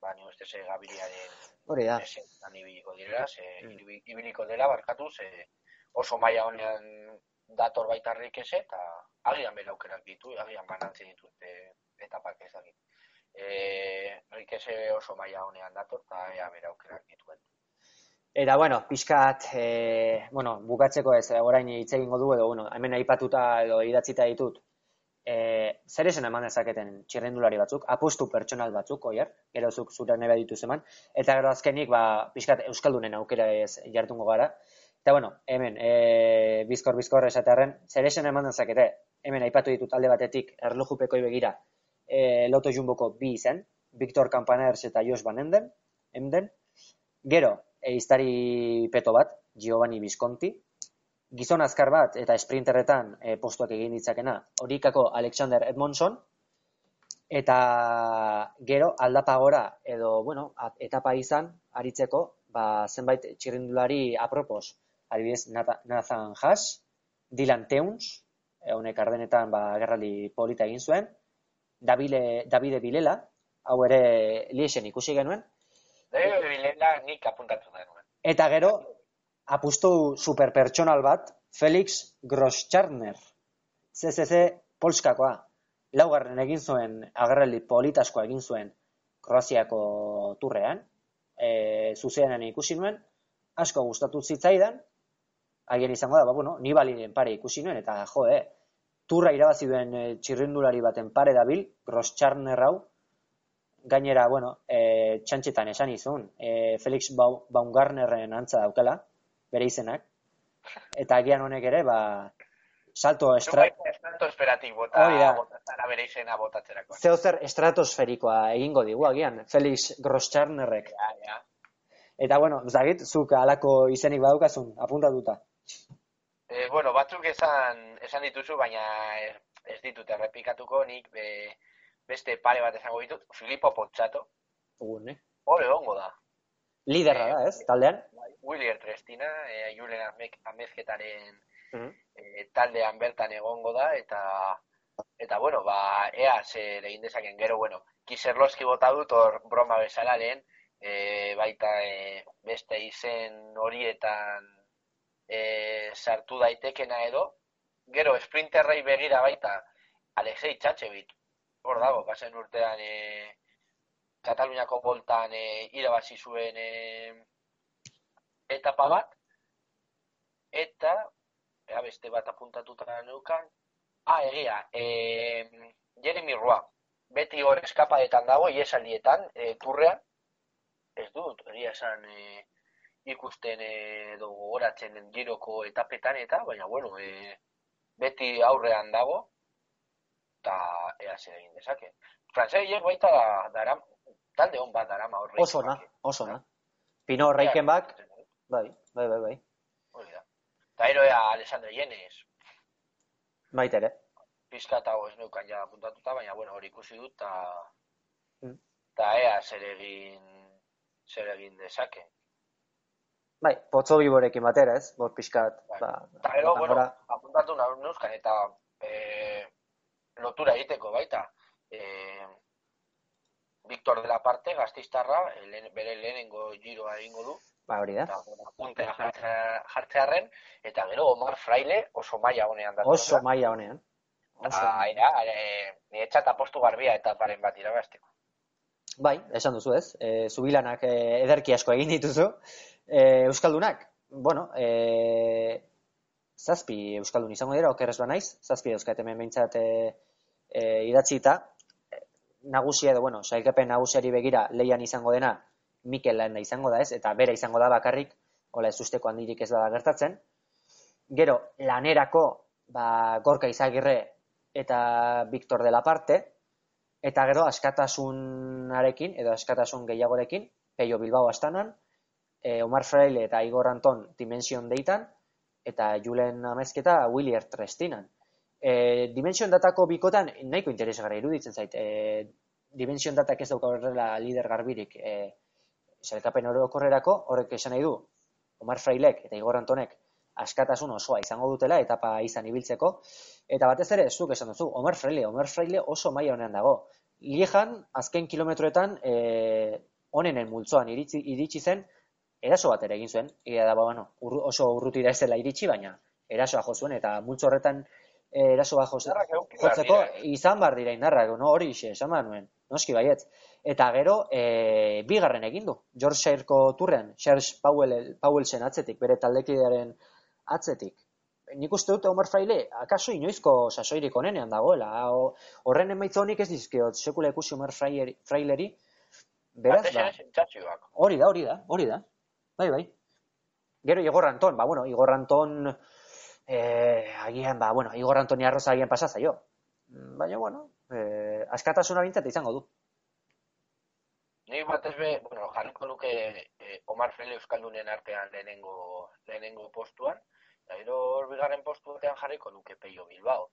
ba, ni uste ze gabiliaren hori da ibiliko direla, ze mm. ibiliko dela barkatu, ze oso maila honean dator baitarrik eze, eta agian bera aukerak ditu, agian banantzen ditu e, etapak ez dakit. E, rikese oso maila honean dator, eta ea bera aukerak dituen. Eta, bueno, pixkat, e, bueno, bukatzeko ez, orain hitz egingo du, edo, bueno, hemen aipatuta edo idatzita ditut, e, zer esan eman dezaketen txirrendulari batzuk, apustu pertsonal batzuk, oier, gero zuk zure nebe dituz eman, eta gero azkenik, ba, pixkat Euskaldunen aukera ez jartungo gara. Eta, bueno, hemen, e, bizkor, bizkor esatearen, zer esan eman dezakete, hemen aipatu ditut alde batetik, erlojupeko begira, e, loto jumboko bi izen, Victor Campaners eta Jos Van Enden, emden, gero, e, peto bat, Giovanni Visconti, gizon azkar bat eta sprinterretan e, postuak egin ditzakena, horikako Alexander Edmondson, eta gero aldapagora edo, bueno, etapa izan, aritzeko, ba, zenbait txirrindulari apropos, adibidez Nathan Haas, Dylan Teuns, e, honek ardenetan ba, gerraldi polita egin zuen, Davide, Davide Bilela, hau ere liesen ikusi genuen. Davide Bilela nik apuntatu genuen. Eta gero, apustu superpertsonal bat, Felix Groschartner. CCC Polskakoa. Laugarren egin zuen, agerraldi politaskoa egin zuen Kroaziako turrean. E, zuzeanen ikusi nuen, asko gustatu zitzaidan, haien izango da, ba, bueno, Nibalinen pare ikusi nuen, eta jo, eh, turra irabazi duen e, txirrindulari baten pare dabil, Groschartner hau, gainera, bueno, e, txantxetan esan izun, e, Felix Baumgartnerren antza daukela, bere izenak. Eta agian honek ere, ba, salto estra... Salto esperatik bota, bota bere izena botatzerako. Zeo zer estratosferikoa egingo digu, agian, Felix Groscharnerrek. Ja, ja. Eta, bueno, zagit, zuk alako izenik badukazun, apuntatuta. E, bueno, batzuk esan, esan dituzu, baina ez ditut errepikatuko, nik be, beste pare bat esango ditut, Filippo Pontxato. Ugun, eh? Hore, ongo da. Liderra da, ez, taldean? William Trestina, e, Julen Amezketaren mm e, taldean bertan egongo da, eta eta bueno, ba, ea zer egin dezaken gero, bueno, kiserloski bota dut hor broma bezala lehen, e, baita e, beste izen horietan e, sartu daitekena edo, gero sprinterrei begira baita Alexei Txatxebit, hor dago, pasen urtean e, Kataluniako boltan e, irabazi zuen e, etapa bat, eta, ea beste bat apuntatuta neukan, ah, egia, e, Jeremy Roa, beti hor eskapadetan dago, iesaldietan, e, turrean, ez dut, egia esan, e, ikusten edo gogoratzen giroko etapetan eta, baina, bueno, e, beti aurrean dago, eta ea zer egin dezake. Frantzeiek baita dara, talde hon bat dara ma horreik. Oso na, oso na. Pino horreiken bak, Bai, bai, bai, bai. Hori da. Ta ero ea Alessandro Yenes. Baita ere. Pizka eta ez neukan ja apuntatuta, baina bueno, hori ikusi dut ta mm. ta ea zer egin zer egin dezake. Bai, potzo biborekin batera, ez? Bor pizkat, bai. ba, ta ero, bueno, apuntatu nahi neuzkan eta e, lotura egiteko baita. E, Victor de la Parte, gaztistarra, bere lehenengo giroa egingo du, Ba, hori da. Eta, jartzearen, eta gero Omar Fraile oso maila honean da. Oso maila honean. Ah, era, ni etxat apostu garbia eta paren bat irabazteko. Bai, esan duzu ez. E, zubilanak e, ederki asko egin dituzu. E, Euskaldunak, bueno, e, zazpi Euskaldun izango dira, okerrez naiz, zazpi dauzkat hemen behintzat e, e, idatzita, nagusia edo, bueno, sailkapen nagusiari begira leian izango dena, Mikel Landa izango da ez, eta bera izango da bakarrik, hola ez usteko handirik ez da gertatzen. Gero, lanerako, ba, Gorka Izagirre eta Victor de la Parte, eta gero, askatasunarekin, edo askatasun gehiagorekin, Peio Bilbao astanan, e, Omar Fraile eta Igor Anton Dimension deitan, eta Julen Amezketa Willier Trestinan. E, Dimension datako bikotan nahiko interesgarri iruditzen zait. E, Dimension datak ez dauka horrela lider garbirik e, zelkapen orokorrerako, horrek esan nahi du, Omar Frailek eta Igor Antonek askatasun osoa izango dutela, etapa izan ibiltzeko, eta batez ere, zuk esan duzu, Omar Fraile, Omar Fraile oso maila honean dago. Liejan, azken kilometroetan, e, onenen multzoan iritsi, iritsi zen, eraso bat ere egin zuen, egia da, ba, bueno, oso urrutira ez dela iritsi, baina erasoa jo zuen, eta multzo horretan eraso bat jotzeko, izan bar dira indarrak, no, hori xe, esan nuen, noski baietz. Eta gero, e, bigarren egin du. George Shireko turrean, Serge Powell, Powellsen atzetik, bere taldekidearen atzetik. Nik uste dut Omar Fraile, akaso inoizko sasoirik onenean dagoela. Horren emaitza honik ez dizkiot, sekula ikusi Omar Fraileri. Beraz, ba. Hori da, hori da, hori da. Bai, bai. Gero Igor Anton, ba, bueno, Igor Anton, eh, agian, ba, bueno, Igor Antoni Arroza agian pasatza jo. Baina, bueno, eh, askatasuna bintzat izango du. Ni batez be, bueno, jarriko nuke eh, Omar Fele Euskaldunen artean lehenengo, lehenengo postuan, eta gero bigarren postu batean jarriko nuke Peio Bilbao.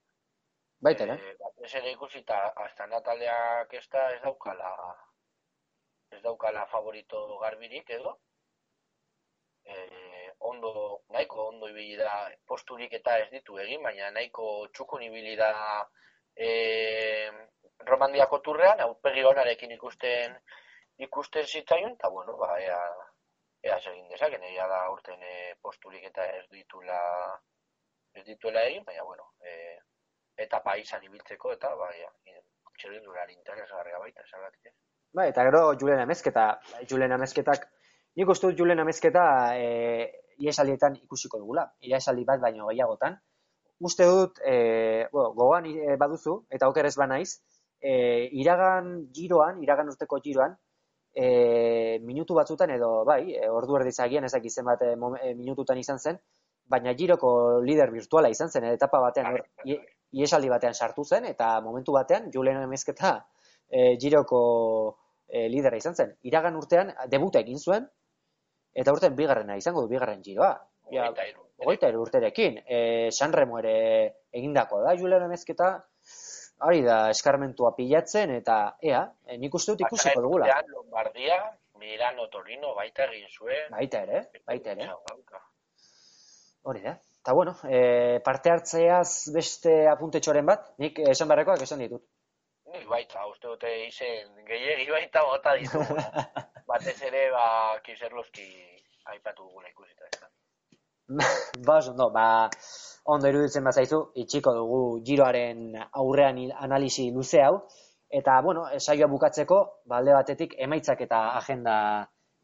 Baita, eh? eh batez ere ikusita, hasta Nataleak ez da, ez daukala, ez daukala favorito garbirik edo, eh, ondo, nahiko ondo ibili da posturik eta ez ditu egin, baina nahiko txukun ibili da eh, romandiako turrean, aurpegi honarekin ikusten ikusten zitzaion, eta bueno, ba, ea, ea segin dezaken, ea da urten e, posturik eta ez ditula ez dituela egin, baina bueno, e, eta paizan ibiltzeko, eta ba, ea, txerin durar interesgarria baita, esan Ba, eta gero Julen Amezketa, Julen Amezketak, nik uste dut Julen Amezketa e, iesaldietan ikusiko dugula, iesaldi bat baino gehiagotan. Uste dut, e, bueno, gogoan e, baduzu, eta oker ez banaiz, e, iragan giroan, iragan urteko giroan, e, minutu batzutan edo bai, ordu erdi zagian ezak izen bat e, minututan izan zen, baina giroko lider virtuala izan zen, etapa batean, or, iesaldi batean sartu zen, eta momentu batean, Julen Emezketa e, giroko e, lidera izan zen. Iragan urtean, debuta egin zuen, eta urtean bigarrena izango du bigarren giroa. Ogoita eru urterekin. E, Sanremo ere egindako da, Julen Emezketa, hori da eskarmentua pilatzen eta ea, e, nik uste dut ikusiko dugula. Lombardia, Milano, Torino, baita egin zuen. Baita ere, baita ere. Hori da. Eta bueno, e, parte hartzeaz beste apuntetxoren bat, nik esan barrekoak esan ditut. Nik baita, uste dute izen gehiagi baita bota ditu. Batez ere, ba, kiserlozki aipatu gula ikusita. ba, ondo, ba, ondo iruditzen bazaizu, itxiko dugu giroaren aurrean analisi luze hau, eta, bueno, saioa bukatzeko, balde batetik, emaitzak eta agenda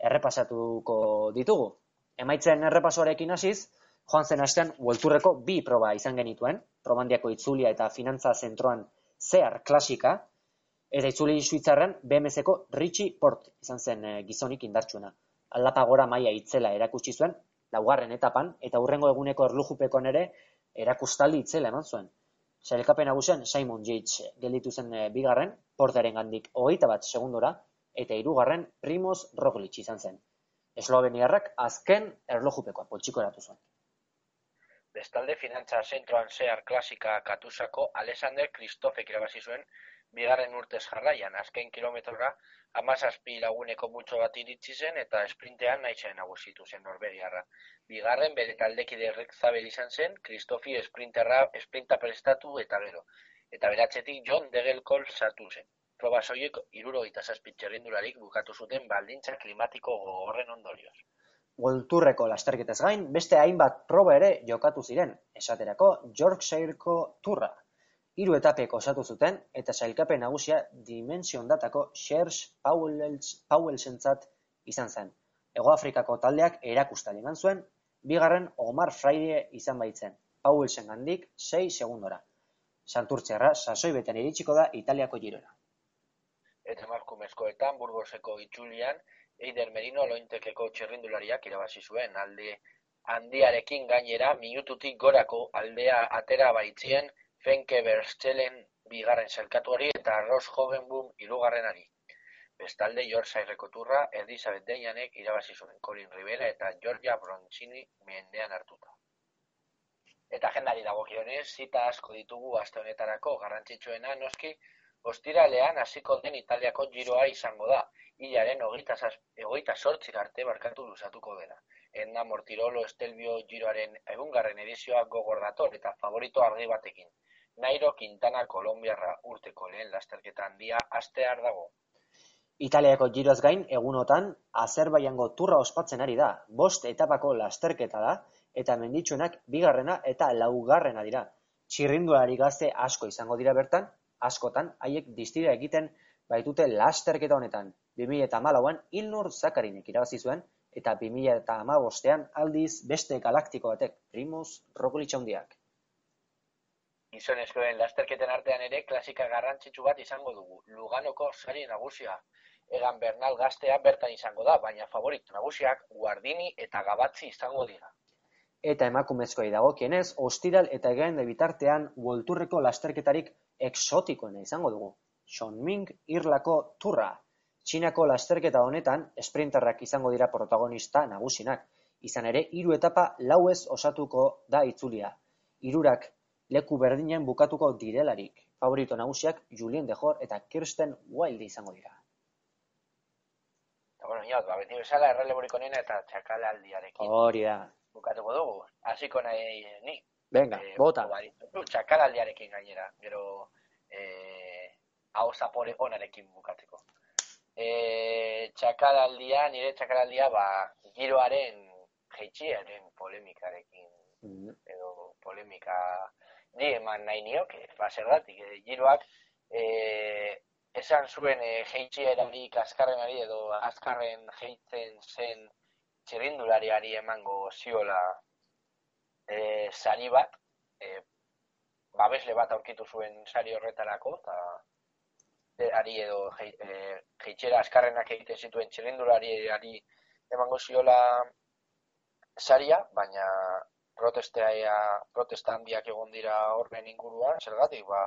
errepasatuko ditugu. Emaitzen errepasoarekin hasiz, joan zen astean, uelturreko bi proba izan genituen, promandiako itzulia eta finantza zentroan zehar klasika, eta itzuli suitzarren BMS-eko Richie Port izan zen eh, gizonik indartsuena. Aldapa gora maia itzela erakutsi zuen, laugarren etapan, eta hurrengo eguneko erlujupekon ere erakustaldi itzela eman zuen. Sailkapen nagusian Simon Yates gelditu zen e, bigarren, portaren gandik hogeita bat segundora, eta hirugarren Primoz Roglic izan zen. Esloveniarrak azken erlojupekoa poltsiko eratu zuen. Bestalde finantza zentroan zehar klasika katusako Alexander Kristofek irabazi zuen bigarren urtez jarraian azken kilometrora amazazpi laguneko multzo bat iritsi zen eta esprintean nahi zen nagusitu zen Norvegiarra. Bigarren bere taldekide zabel izan zen, Kristofi esprinterra esprinta prestatu eta gero. Eta beratzetik John Degelkol sartu zen. Proba soiek iruro eta zazpitxerrindularik bukatu zuten baldintza klimatiko gogorren ondorioz. Golturreko lasterketez gain, beste hainbat proba ere jokatu ziren, esaterako Yorkshireko turra hiru etapek osatu zuten eta sailkapen nagusia Dimension Datako Serge Pauwelsentzat izan zen. Hego Afrikako taldeak erakustal eman zuen, bigarren Omar Fraile izan baitzen. Pauelsen gandik 6 segundora. Santurtziarra sasoi beten iritsiko da Italiako girora. Eta emakumezkoetan Burgoseko itzulian Eider Merino lointekeko txirrindulariak irabazi zuen alde handiarekin gainera minututik gorako aldea atera baitzien Fenke Berstelen bigarren zelkatuari eta Ross Hovenboom hirugarrenari. Bestalde, Yorkshireko turra Elizabeth Deianek irabazi zuen Colin Rivera eta Georgia Broncini mendean hartuta. Eta agendari dagokionez, zita asko ditugu aste honetarako garrantzitsuena noski, ostiralean hasiko den Italiako giroa izango da, hilaren egoita sortzik arte barkatu luzatuko dena. Enda Mortirolo Estelbio giroaren egungarren edizioa gogor dator eta favorito argi batekin. Nairo Quintana Kolombiarra urteko lehen lasterketa handia astear dago. Italiako giroaz gain, egunotan, Azerbaiango turra ospatzen ari da. Bost etapako lasterketa da, eta menditsuenak bigarrena eta laugarrena dira. Txirrindulari gazte asko izango dira bertan, askotan, haiek distira egiten baitute lasterketa honetan. 2008an Ilnur Zakarinek irabazi zuen, eta 2008an aldiz beste galaktiko batek, Primus Roglic handiak. Gizonezkoen lasterketen artean ere klasika garrantzitsu bat izango dugu. Luganoko sari nagusia egan Bernal gaztea bertan izango da, baina favorit nagusiak Guardini eta Gabatzi izango dira. Eta emakumezkoei dagokienez, ostiral eta egeen bitartean Worldturreko lasterketarik exotikoena izango dugu. Sean Ming Irlako turra. Txinako lasterketa honetan, sprinterrak izango dira protagonista nagusinak. Izan ere, hiru etapa lauez osatuko da itzulia. Hirurak leku berdinen bukatuko direlarik. Favorito nagusiak Julien Dejor eta Kirsten Wilde izango dira bueno, inot, ba, beti bezala erreleburik onena eta txakalaldiarekin. Hori da. Bukatuko dugu, hasiko nahi ni. Venga, e, bota. Txakalaldiarekin gainera, gero eh, hau zapore onarekin bukatzeko. E, txakalaldia, nire txakalaldia, ba, giroaren jeitxiaren polemikarekin, mm. edo polemika, ni eman nahi nioke, ba, zer datik, e, giroak, e, esan zuen e, jeitxierari kaskarrenari edo azkarren jeitzen zen txirindulariari emango ziola e, sari bat, e, babesle bat aurkitu zuen sari horretarako, eta ari edo jeitxera e, azkarrenak egiten zituen txirindulariari emango ziola saria, baina protestea, protesta handiak egon dira horren inguruan, zergatik, ba,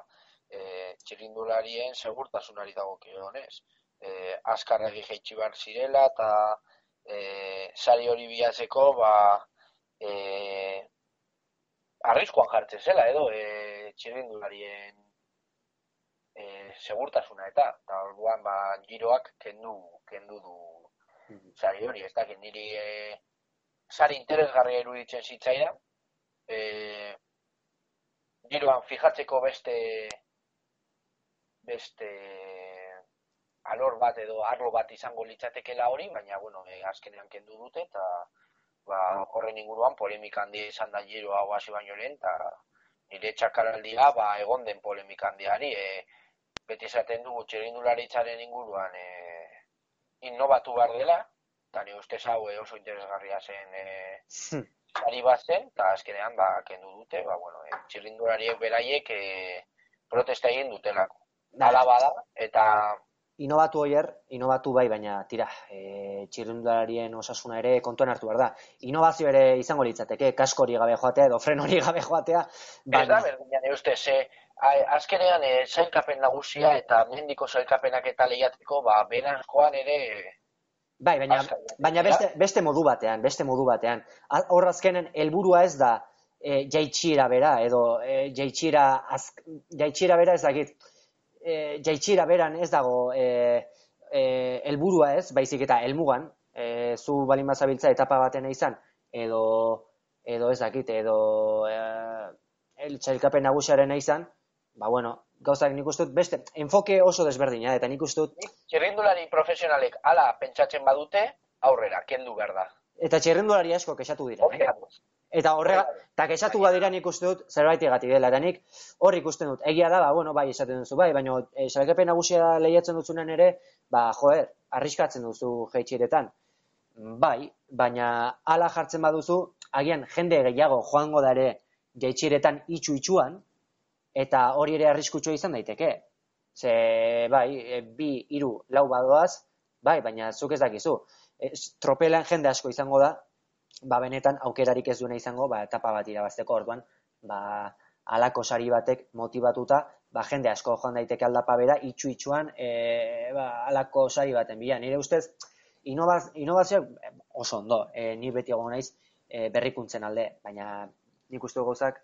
e, txirindularien segurtasunari dago kionez. E, azkarregi jeitsi behar zirela eta e, sari hori bihatzeko ba, e, arriskoan jartzen zela edo e, txirindularien e, segurtasuna eta eta orduan ba, giroak kendu, kendu du mhm. sari hori, ez dakit niri e, sari interesgarria eruditzen zitzaida e, giroan fijatzeko beste beste alor bat edo arlo bat izango litzatekela hori, baina bueno, e, azkenean kendu dute eta ba, horren inguruan polemika handia izan da giro hau hasi baino lehen eta nire txakaraldia ba, egon den polemika handiari. E, beti esaten dugu txerindularitzaren inguruan e, innobatu behar dela eta ni uste zau e, oso interesgarria zen e, ari bat zen eta azkenean ba, kendu dute ba, bueno, e, txirindulariek beraiek e, protesta egin dutelako Dala bada, eta... Inobatu oier, inobatu bai, baina tira, e, txirrundarien osasuna ere kontuan hartu behar da. Inobazio ere izango litzateke, kasko hori gabe joatea edo fren hori gabe joatea. Baina... Ez da, berdina, uste, ze, azkenean e, zailkapen nagusia eta mendiko zailkapenak eta lehiateko, ba, beran joan ere... Bai, baina, baina beste, beste modu batean, beste modu batean. Hor azkenen, helburua ez da e, jaitxira bera, edo e, jaitxira, jaitxira bera ez dakit, e, jaitxira beran ez dago e, e, elburua ez, baizik eta helmugan, e, zu balin bazabiltza etapa baten izan, edo, edo ez dakit, edo e, el nagusiaren izan, ba bueno, gauzak nik uste beste, enfoke oso desberdina, eta nik uste dut... Txerrindulari profesionalek ala pentsatzen badute, aurrera, kendu behar da. Eta txerrindulari asko kesatu dira. Eh? Eta horrega, eta kesatu badira nik uste dut zerbait egati dela, eta nik hor ikusten dut. Egia da, ba, bueno, bai, esaten duzu, bai, baina e, salkepen nagusia lehiatzen duzunen ere, ba, joer, arriskatzen duzu jeitxiretan. Bai, baina ala jartzen baduzu, agian jende gehiago joango da ere jaitxiretan itxu itxuan, eta hori ere arriskutsua izan daiteke. Ze, bai, e, bi, hiru, lau badoaz, bai, baina zuk ez dakizu. E, tropelan jende asko izango da, ba, benetan aukerarik ez duena izango, ba, etapa bat irabazteko orduan, ba, alako sari batek motibatuta, ba, jende asko joan daiteke aldapa bera, itxu itxuan, e, ba, alako sari baten bila. Nire ustez, inobaz, inobazioak oso ondo, e, ni beti egon naiz e, berrikuntzen alde, baina nik uste gauzak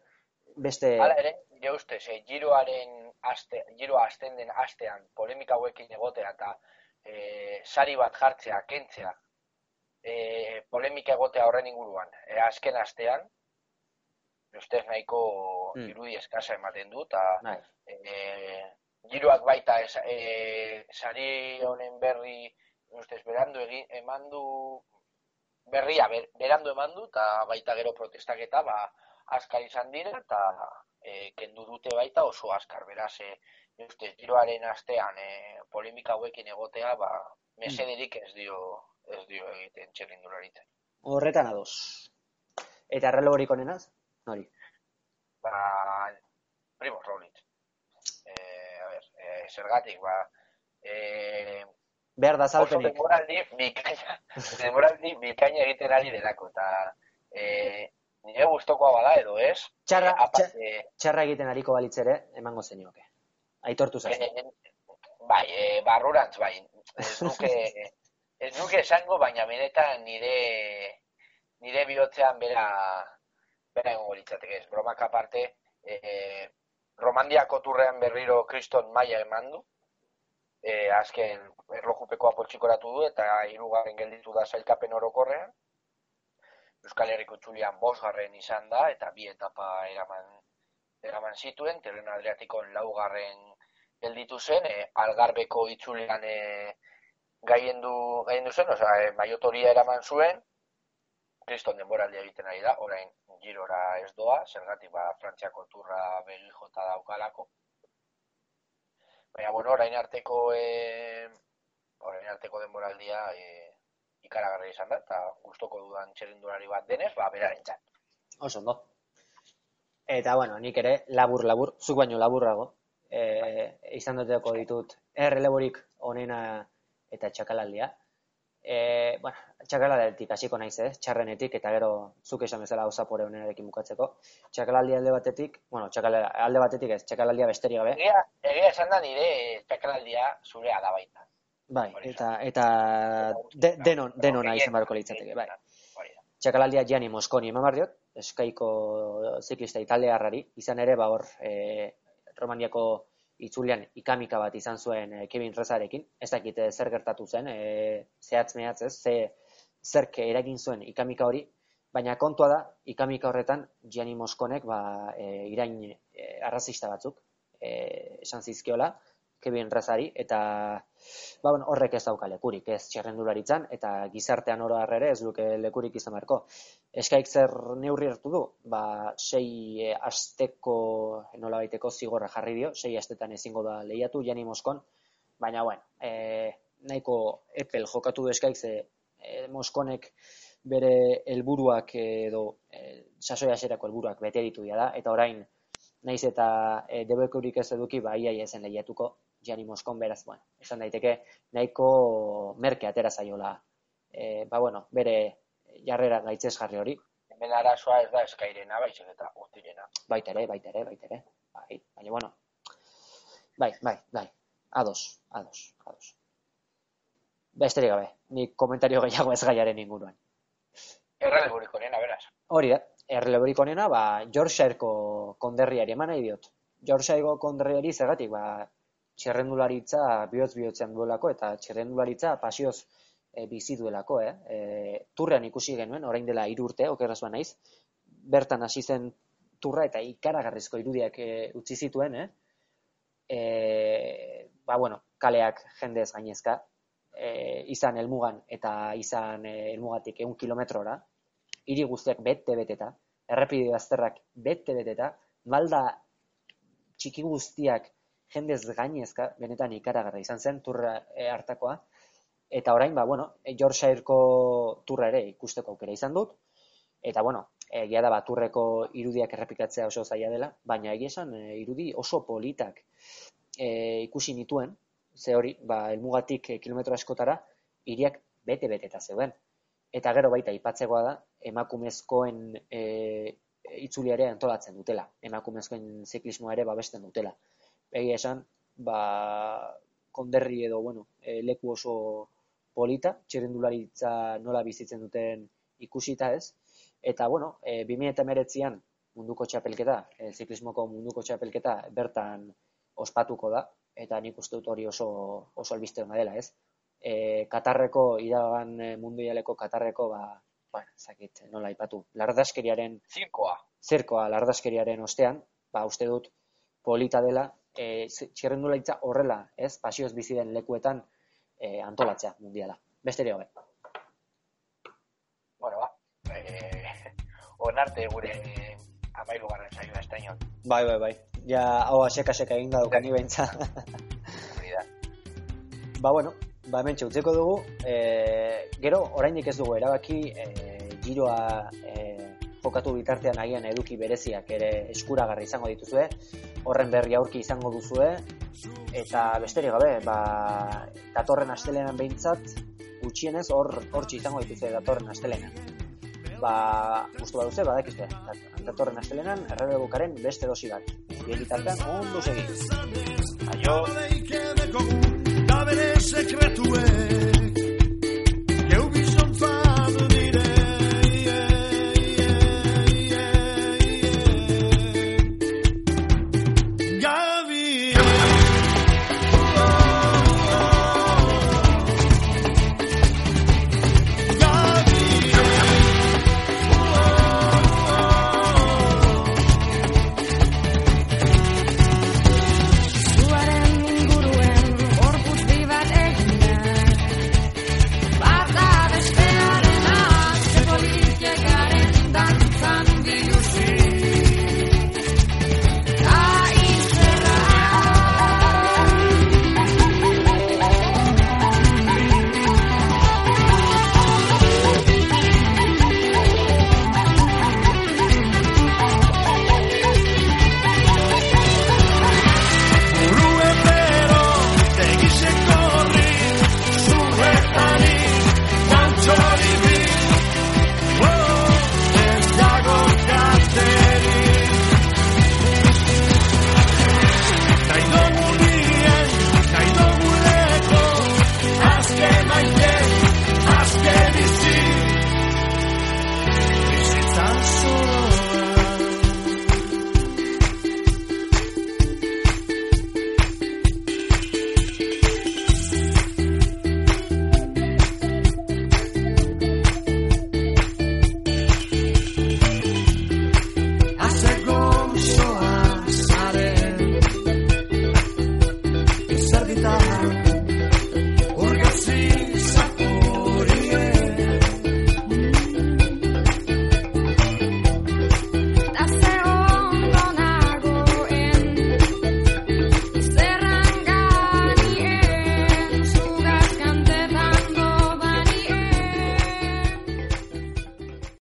beste... Hala ere, nire ustez, e, giroaren aste, giroa asten den astean polemika hauekin egotea eta e, sari bat jartzea, kentzea, e, polemika egotea horren inguruan, e, azken astean, ustez nahiko mm. irudi eskasa ematen du, eta e, giroak baita ez, e, sari honen berri, ustez, berandu egin, eman du, berria ber, berandu eman du, eta baita gero protestak eta, ba, askar izan dira, eta e, kendu dute baita oso askar, beraz, e, uste, giroaren astean e, polemika hauekin egotea, ba, mesederik ez dio, ez dio egiten txerrindularitzen. Horretan ados. Eta relevorik onenaz? Nori? Ba, Primo Roglic. E, a ber, e, zergatik, ba, e, Behar da zalpenik. Oso demoraldi bikaina egiten ari delako, eta e, nire gustokoa bada edo ez. Txarra, e, txarra egiten ariko balitzere, emango zenioke. Aitortu zazen. E, bai, e, barrurantz, bai. Ez nuke, ez nuke esango, baina benetan nire nire bihotzean bera bera egongo litzateke ez. Bromak aparte, e, Romandiako turrean berriro kriston maia eman du. E, azken erlojupeko apoltsikoratu du eta hirugarren gelditu da zailkapen orokorrean. Euskal Herriko txulian bosgarren izan da, eta bi etapa eraman, eraman zituen, terren adriatikon laugarren gelditu zen, e, algarbeko itzulean e, gaien du, gaien du zen, oza, e, maiotoria eraman zuen, kriston denboraldi egiten ari da, orain girora ez doa, zergatik ba, frantziako turra begi jota daukalako. Baina, bueno, orain arteko, e, orain arteko denboraldia, e, ikaragarri izan da, eta gustoko dudan txerindulari bat denez, ba, beraren txat. Oso, ondo. Eta, bueno, nik ere, labur, labur, zuk baino laburrago, e, izan duteko ditut, erreleborik onena eta txakalaldia. E, bueno, txakalaldetik hasiko naiz, eh? txarrenetik, eta gero zuk esan bezala hau zapore honenarekin bukatzeko. Txakalaldi alde batetik, bueno, txakalaldi alde batetik ez, txakalaldia besteri gabe. Egia, egia esan da nire txakalaldia zurea da baita. Bai, eta eta de, denon denon izan barko litzateke, bai. Txakalaldia Gianni Mosconi eman diot, eskaiko ziklista italiarrari, izan ere ba hor e, Romaniako itzulian ikamika bat izan zuen e, Kevin Rezarekin, ez dakit e, zer gertatu zen, e, zehatz mehatz ez, ze zerk eragin zuen ikamika hori, baina kontua da, ikamika horretan Gianni Mosconek ba, e, irain e, arrazista batzuk e, esan zizkiola, Kevin Rezari, eta ba, bueno, horrek ez dauka lekurik, ez txerrendularitzan, eta gizartean oro ere ez duke lekurik izan beharko. Eskaik zer neurri hartu du, ba, sei e, asteko, nola baiteko zigorra jarri dio, sei astetan ezingo da lehiatu, jani Moskon, baina, bueno, e, nahiko epel jokatu du eskaik ze e, Moskonek bere helburuak edo e, sasoia zerako helburuak bete ditu da, eta orain, naiz eta e, debekurik ez eduki, ba, iaia ezen lehiatuko, Gianni Moscon beraz, bueno, esan daiteke nahiko merke atera zaiola. E, ba, bueno, bere jarrera gaitzez jarri hori. Hemen arazoa ez da eskairena, baizik eta urtirena. Baita ere, baita ere, baita ere. Bai, baina, bueno, bai, bai, bai, ados, ados, ados. Besterik gabe, ni komentario gehiago ez gaiaren inguruan. Erreleburik onena, beraz. Hori da, erreleburik onena, ba, Yorkshareko konderriari eman nahi diot. Yorkshireko konderriari zergatik, ba, txerrendularitza bihotz bihotzean duelako eta txerrendularitza pasioz e, bizi duelako, eh? E, turrean ikusi genuen, orain dela hiru urte, okerraz naiz, bertan hasi zen turra eta ikaragarrizko irudiak e, utzi zituen, eh? E, ba, bueno, kaleak jendez gainezka, e, izan helmugan eta izan e, helmugatik egun kilometrora, hiri guztiak bete beteta, errepide bazterrak bete beteta, malda txiki guztiak jendez gainezka, benetan ikaragarra izan zen, turra e, hartakoa, eta orain, ba, bueno, e, Yorkshireko turra ere ikusteko aukera izan dut, eta, bueno, egia da baturreko irudiak errepikatzea oso zaila dela, baina egia esan e, irudi oso politak e, ikusi nituen, ze hori, ba, elmugatik kilometro askotara, iriak bete-bete eta zeuden. Eta gero baita, ipatzegoa da, emakumezkoen e, itzuliare antolatzen dutela, emakumezkoen ziklismoa ere babesten dutela. Egia esan, ba, konderri edo, bueno, e, leku oso polita, txerrendularitza nola bizitzen duten ikusita ez, Eta, bueno, e, 2008an munduko txapelketa, e, ziklismoko munduko txapelketa bertan ospatuko da, eta nik uste dut hori oso, oso albiste hona dela, ez? E, Katarreko, iragan e, mundu ialeko Katarreko, ba, ba, zakit, nola ipatu, lardaskeriaren... Zirkoa. Zirkoa, lardaskeriaren ostean, ba, uste dut, polita dela, e, txerrendula horrela, ez? Pasioz bizi den lekuetan e, antolatzea mundiala. Beste ere Bueno, ba, e, onarte gure amairu garren saioa estaino. Bai, bai, bai. Ja, hau aseka seka egin da dukani behintza. ba, bueno, ba, hemen txutzeko dugu. E, gero, oraindik ez dugu erabaki, e, giroa e, jokatu bitartean agian eduki bereziak ere eskuragarri izango dituzue horren berri aurki izango duzue eta besterik gabe, ba, datorren astelenan behintzat gutxienez hor hortxe izango dituzue datorren astelenan. Ba, gustu baduze badakizte. Datorren astelenan errebegokaren beste dosi bat. Bien bitartean ondo segi. Aio. Da bere sekretuen